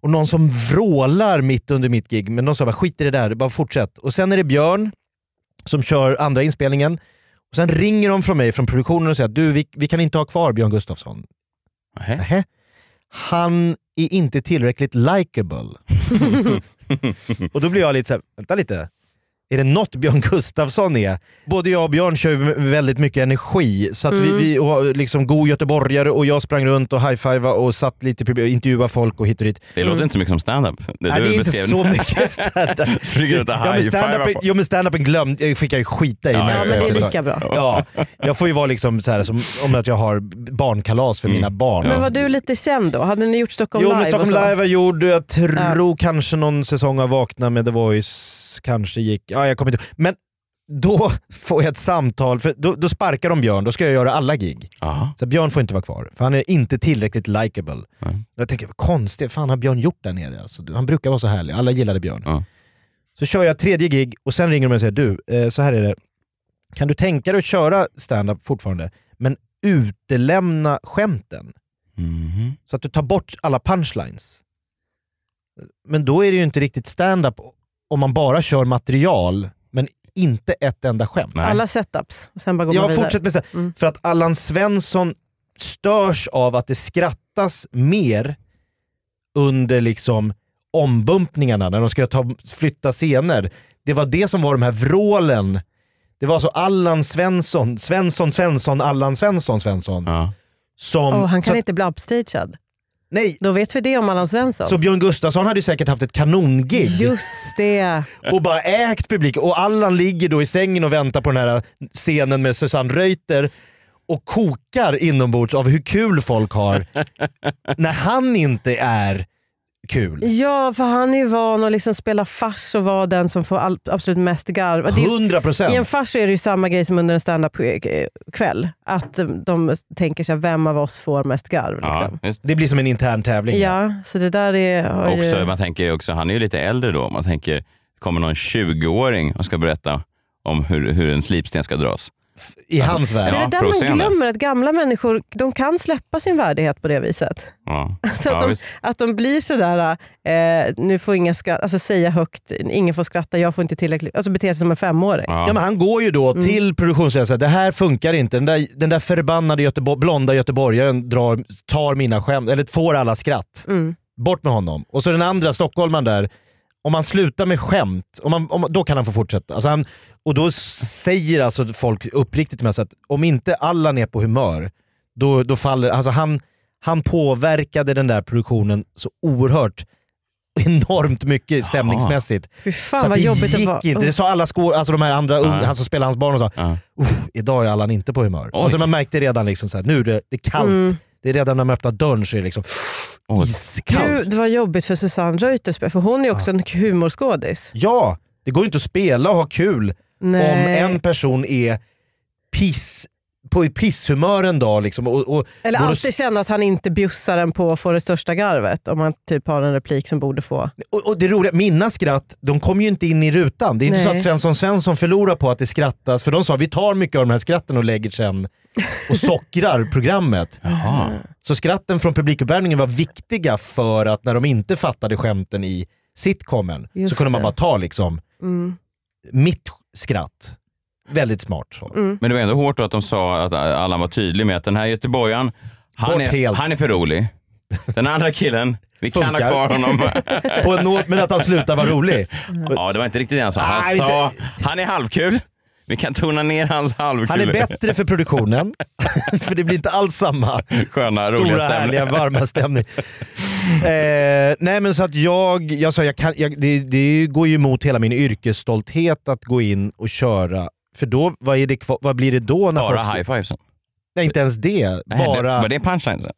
Och någon som vrålar mitt under mitt gig. Men de sa bara skit i det där, bara fortsätt. Och sen är det Björn som kör andra inspelningen. Och Sen ringer de från mig från produktionen och säger att du, vi, vi kan inte ha kvar Björn Gustafsson. Nähä. Nähä. Han är inte tillräckligt likable. och då blir jag lite såhär, vänta lite. Är det något Björn Gustafsson är? Både jag och Björn kör väldigt mycket energi. Så att Mm. vi, vi och liksom god göteborgare och jag sprang runt och high-fivade och satt lite och intervjuade folk och hit och dit. Det låter inte så mycket som stand-up. Det, Nej, det är inte så mycket stand-up. Springer runt och Ja, stand-upen, jo men stand-upen glömde, fick jag ju skita i. Ja, Ja, jag- men det är lika bra. Ja, jag får ju vara liksom så här, som om att jag har barnkalas för Mm. mina barn. Men var du lite känd då? Hade ni gjort Stockholm Jo live? men Stockholm live har gjort, jag tror kanske någon säsong av Vakna med The Voice, kanske gick, ja jag kommer inte Men då får jag ett samtal, för då, då sparkar de Björn, då ska jag göra alla gig. Aha. Så Björn får inte vara kvar, för han är inte tillräckligt likable. Jag tänker, vad konstigt, fan har Björn gjort där nere? Alltså, han brukar vara så härlig, alla gillade Björn. Ja. Så kör jag tredje gig och sen ringer de och säger, du, eh, så här är det. kan du tänka dig att köra stand-up fortfarande, men utelämna skämten? Mhm. Så att du tar bort alla punchlines. Men då är det ju inte riktigt stand-up om man bara kör material, men inte ett enda skämt. Alla setups, och sen bara går Ja, man vidare. fortsätt med här. För att Allan Svensson störs av att det skrattas mer under liksom ombumpningarna när de ska ta, flytta scener. Det var det som var de här vrålen. Det var så Allan Svensson, Svensson, Svensson, Allan Svensson, Svensson. Som, Åh, han kan så, inte bli upstagead. Nej. Då vet vi det om Allan Svensson. så Björn Gustafsson hade ju säkert haft ett kanongig. Just det. och bara ägt publiken. Och Allan ligger då i sängen och väntar på den här scenen med Susanne Reuter och kokar inombords av hur kul folk har när han inte är kul. Ja, för han är ju van att liksom spela fars och vara den som får all, absolut mest garv. Det är ju- 100%. I en fars är det ju samma grej som under en standup-kväll. Att eh, de tänker sig vem av oss får mest garv. Liksom. Ja, just. Det blir som en intern tävling. Ja, så det där är... har ju- Också, man tänker också, han är ju lite äldre då. Man tänker, kommer någon 20-åring och ska berätta om hur, hur en slipsten ska dras. I hans värld. det är Ja, det där man glömmer, att gamla människor de kan släppa sin värdighet på det viset. Ja. Så att, Ja, de, visst. att de blir sådär, eh, nu får ingen skratta, alltså säga högt, ingen får skratta, jag får inte tillräckligt, alltså bete sig som en femåring. Ja. men han går ju då Mm. till produktionsledaren och säger det här funkar inte. Den där, den där förbannade Göteborg, blonda göteborgaren drar, tar mina skämt, eller får alla skratt. Mm. Bort med honom. Och så den andra stockholmaren där, om man slutar med skämt, om man, om, då kan han få fortsätta. Alltså han, och då säger alltså folk uppriktigt med sig att om inte Allan är på humör, då, då faller... Alltså han, han påverkade den där produktionen så oerhört enormt mycket stämningsmässigt. Fy fan så vad det jobbigt gick att vara... inte. Det sa alla skor, alltså de här andra, Ja. han som spelar hans barn och sa "Uff, idag är Allan inte på humör. Oj. Alltså man märkte redan liksom så här, nu är det, det är kallt. Mm. Det är redan när man öppnar dörren så är det liksom iskallt. Gud vad jobbigt för Susanne Reuter, för hon är också en humorskådis. Ja, det går ju inte att spela och ha kul Nej. om en person är piss, på pisshumör en dag. Liksom, och, och Eller går och alltid känna att han inte bjussar en på att få det största garvet om man typ har en replik som borde få. Och, och det roliga, mina skratt, de kommer ju inte in i rutan. Det är inte så att Svensson Svensson förlorar på att det skrattas, för de sa vi tar mycket av de här skratten och lägger sen och sockrar programmet. Så skratten från publikuppvärmningen var viktiga för att när de inte fattade skämten i sitcomen Just så kunde man bara ta liksom Mm. mitt skratt. Väldigt smart. Så. Mm. Men det var ändå hårt att de sa att Allan var tydlig med att den här göteborgaren, han, är, han är för rolig. Den andra killen, vi kan ha Funkar. kvar honom. På en not, men att han slutar vara rolig. Ja, det var inte riktigt det han sa. Han Nej, sa, han är halvkul. Vi kan tona ner hans halvkul. Han är bättre för produktionen, för det blir inte alls samma Sköna, stora, härliga, varma stämning. eh, nej men så att jag, jag sa, jag kan, jag, det, det går ju emot hela min yrkesstolthet att gå in och köra, för då, vad, är det, vad blir det då? När Bara folk, high fivesen. Nej inte ens det. Nej, det- Bara... Var det punchline sen?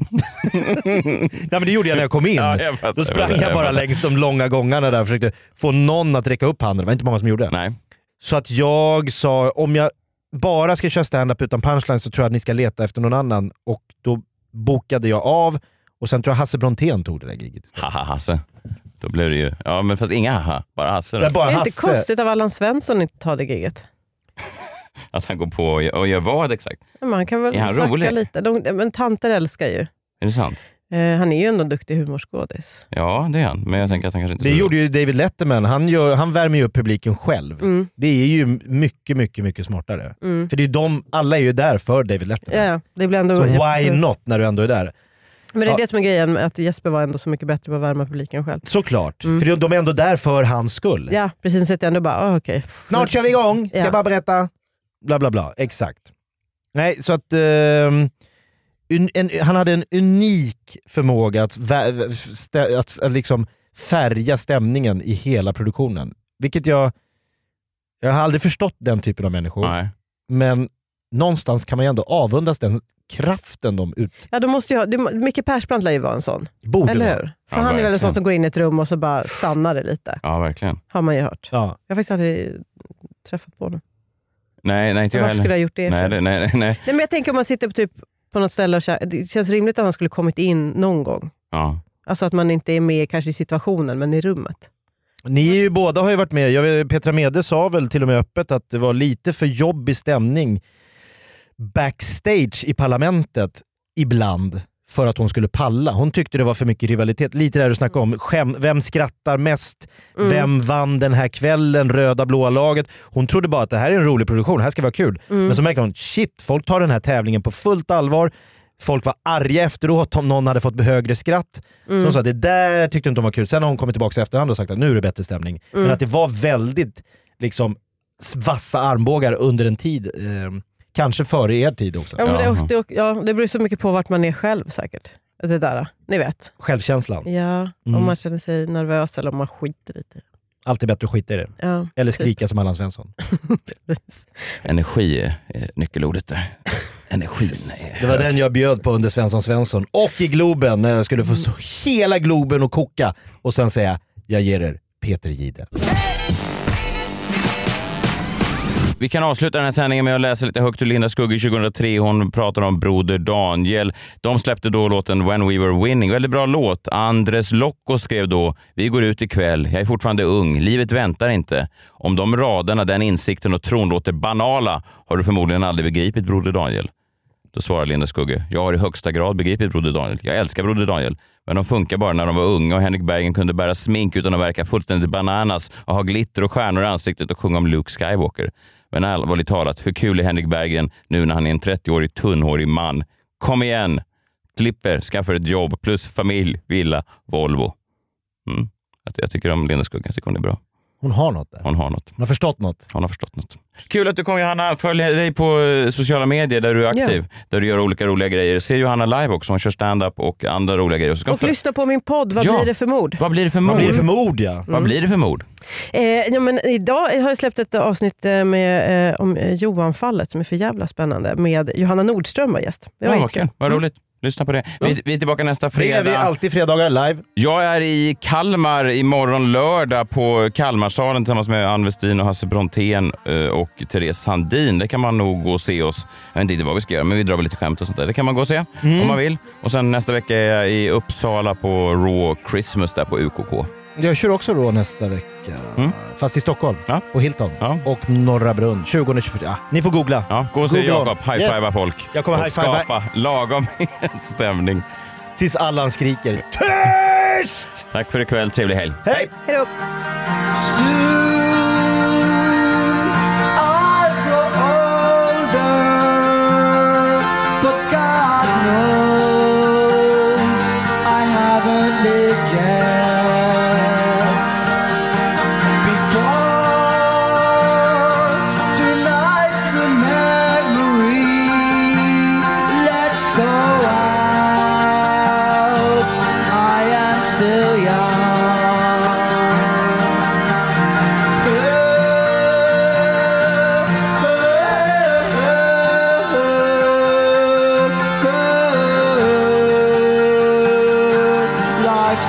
Nej men det gjorde jag när jag kom in. Ja, jag fattar, då sprang jag jag bara längs de långa gångarna där och försökte få någon att räcka upp handen. Det var inte många som gjorde. Nej. Så att jag sa, om jag bara ska köra stand-up utan punchline så tror jag att ni ska leta efter någon annan. Och då bokade jag av och sen tror jag Hasse Brontén tog det där giget. Haha Hasse. Då blev det ju, ja men fast inga haha, bara Hasse. då. Men bara Det är inte konstigt av Allan Svensson inte tar det giget. Att han går på och gör, och gör vad exakt? Men Man kan väl Är han snacka rolig? lite. De, men tanter älskar ju. Är det sant? Eh, han är ju ändå en duktig humorskådis. Ja det är han, men jag tänker att han kanske inte Det gjorde ju David Letterman, han, gör, han värmer ju upp publiken själv. Mm. Det är ju mycket, mycket, mycket smartare. Mm. För det är de, alla är ju där för David Letterman. Ja, det blir ändå, Så why not när du ändå är där? Men det är Ja. det som är grejen, med att Jesper var ändå så mycket bättre på att värma publiken själv. Såklart, för de är ändå där för hans skull. Ja, precis. Så att jag ändå bara, ah, okej. Snart kör vi igång, ska Ja. jag bara berätta. Bla bla bla, exakt. Nej, så att ehm, un, en, han hade en unik förmåga att, vä- stä, att, att liksom färga stämningen i hela produktionen. Vilket jag, jag har aldrig förstått den typen av människor. Nej. Men någonstans kan man ju ändå avundas den kraften de ut... Ja, då måste jag, det, Micke Persbrandt lär ju vara en sån. Borde Eller vara. hur? För Ja, han är väl en verkligen. sån som går in i ett rum och så bara stannar det lite. Ja verkligen. Har man ju hört. Ja. Jag har faktiskt aldrig träffat på honom. Nej, nej inte jag Varför heller. skulle jag ha gjort det Nej, nej, nej, nej. Nej, men jag tänker om man sitter på, typ, på något ställe och kä- det känns rimligt att han skulle kommit in någon gång. Ja. Alltså att man inte är med kanske i situationen men i rummet. Ni är ju båda har ju varit med. Jag, vet- Petra Mede sa väl till och med öppet att det var lite för jobbig stämning backstage i parlamentet ibland för att hon skulle palla. Hon tyckte det var för mycket rivalitet. Lite där du snackade om, skäm, vem skrattar mest? Mm. Vem vann den här kvällen? Röda blåa laget. Hon trodde bara att det här är en rolig produktion, det här ska vara kul. Mm. Men så märker hon, shit, folk tar den här tävlingen på fullt allvar. Folk var arga efteråt om någon hade fått högre skratt. Mm. Så hon sa det där tyckte inte hon var kul. Sen har hon kommit tillbaka i efterhand och sagt att nu är det bättre stämning. Men Mm. att det var väldigt liksom, vassa armbågar under en tid. Eh, kanske före er tid också. Ja, men det, det, ja, det beror så mycket på vart man är själv säkert. Det där, ni vet. Självkänslan. Ja, Mm. om man känner sig nervös eller om man skiter lite i det. Alltid bättre att skita i det. Ja, Eller typ. skrika som Allan Svensson. Energi är nyckelordet där. Energin är Det var den jag bjöd på under Svensson Svensson och i Globen när jag skulle få så hela Globen att koka och sen säga jag ger er Peter Jihde. Vi kan avsluta den här sändningen med att läsa lite högt ur Linda Skugge 2003. Hon pratar om Broder Daniel. De släppte då låten When We Were Winning. Väldigt bra låt. Andres Locco skrev då “Vi går ut ikväll. Jag är fortfarande ung. Livet väntar inte. Om de raderna, den insikten och tron låter banala har du förmodligen aldrig begripit Broder Daniel.” Då svarar Linda Skugge “Jag har i högsta grad begripit Broder Daniel. Jag älskar Broder Daniel. Men de funkar bara när de var unga och Henrik Bergen kunde bära smink utan att verka fullständigt bananas och ha glitter och stjärnor i ansiktet och sjunga om Luke Skywalker. Men allvarligt talat, hur kul är Henrik Berggren nu när han är en 30-årig tunnhårig man? Kom igen! Klipper, skaffar ett jobb plus familj, villa, Volvo. Mm. Jag- tycker om Linda Skugge. Jag tycker hon är bra. Hon har något där. Hon har något. Hon har förstått något. Hon har förstått något. Kul att du kom Johanna. Följ dig på sociala medier där du är aktiv. Där du gör olika roliga grejer. Se Johanna live också. Hon kör stand-up och andra roliga grejer. Och lyssna på min podd, Vad Ja. blir det för mord? Vad blir det för mord? Vad blir det för mord ja? Vad blir det för mord? Eh, ja, men idag har jag släppt ett avsnitt eh, med, eh, om eh, Johan-fallet som är för jävla spännande med Johanna Nordström var gäst. Det var Ja, vad kul. Vad roligt. Lyssna på det. Vi, vi är tillbaka nästa Det är vi fredag. alltid fredagar live. Jag är i Kalmar imorgon lördag på Kalmarsalen tillsammans med Ann Westin och Hasse Brontén eh, och Therese Sandin. Det kan man nog gå och se oss. Jag vet inte vad vi ska göra, men vi drar väl lite skämt och sånt där. Det kan man gå och se Mm. om man vill. Och sen nästa vecka är jag i Uppsala på Raw Christmas där på UKK. Jag kör också då nästa vecka. Mm. Fast i Stockholm. På Hilton. Och Norra Brunn. 20-24. Ja, ni får googla. Ja, gå och se Jakob high-fivea Yes. folk. Jag kommer och skapa lagom stämning. Tills Allan skriker TYST! Tack för ikväll. Trevlig helg. Hej! Hej då!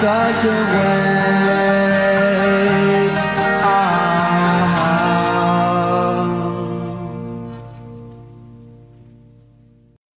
大声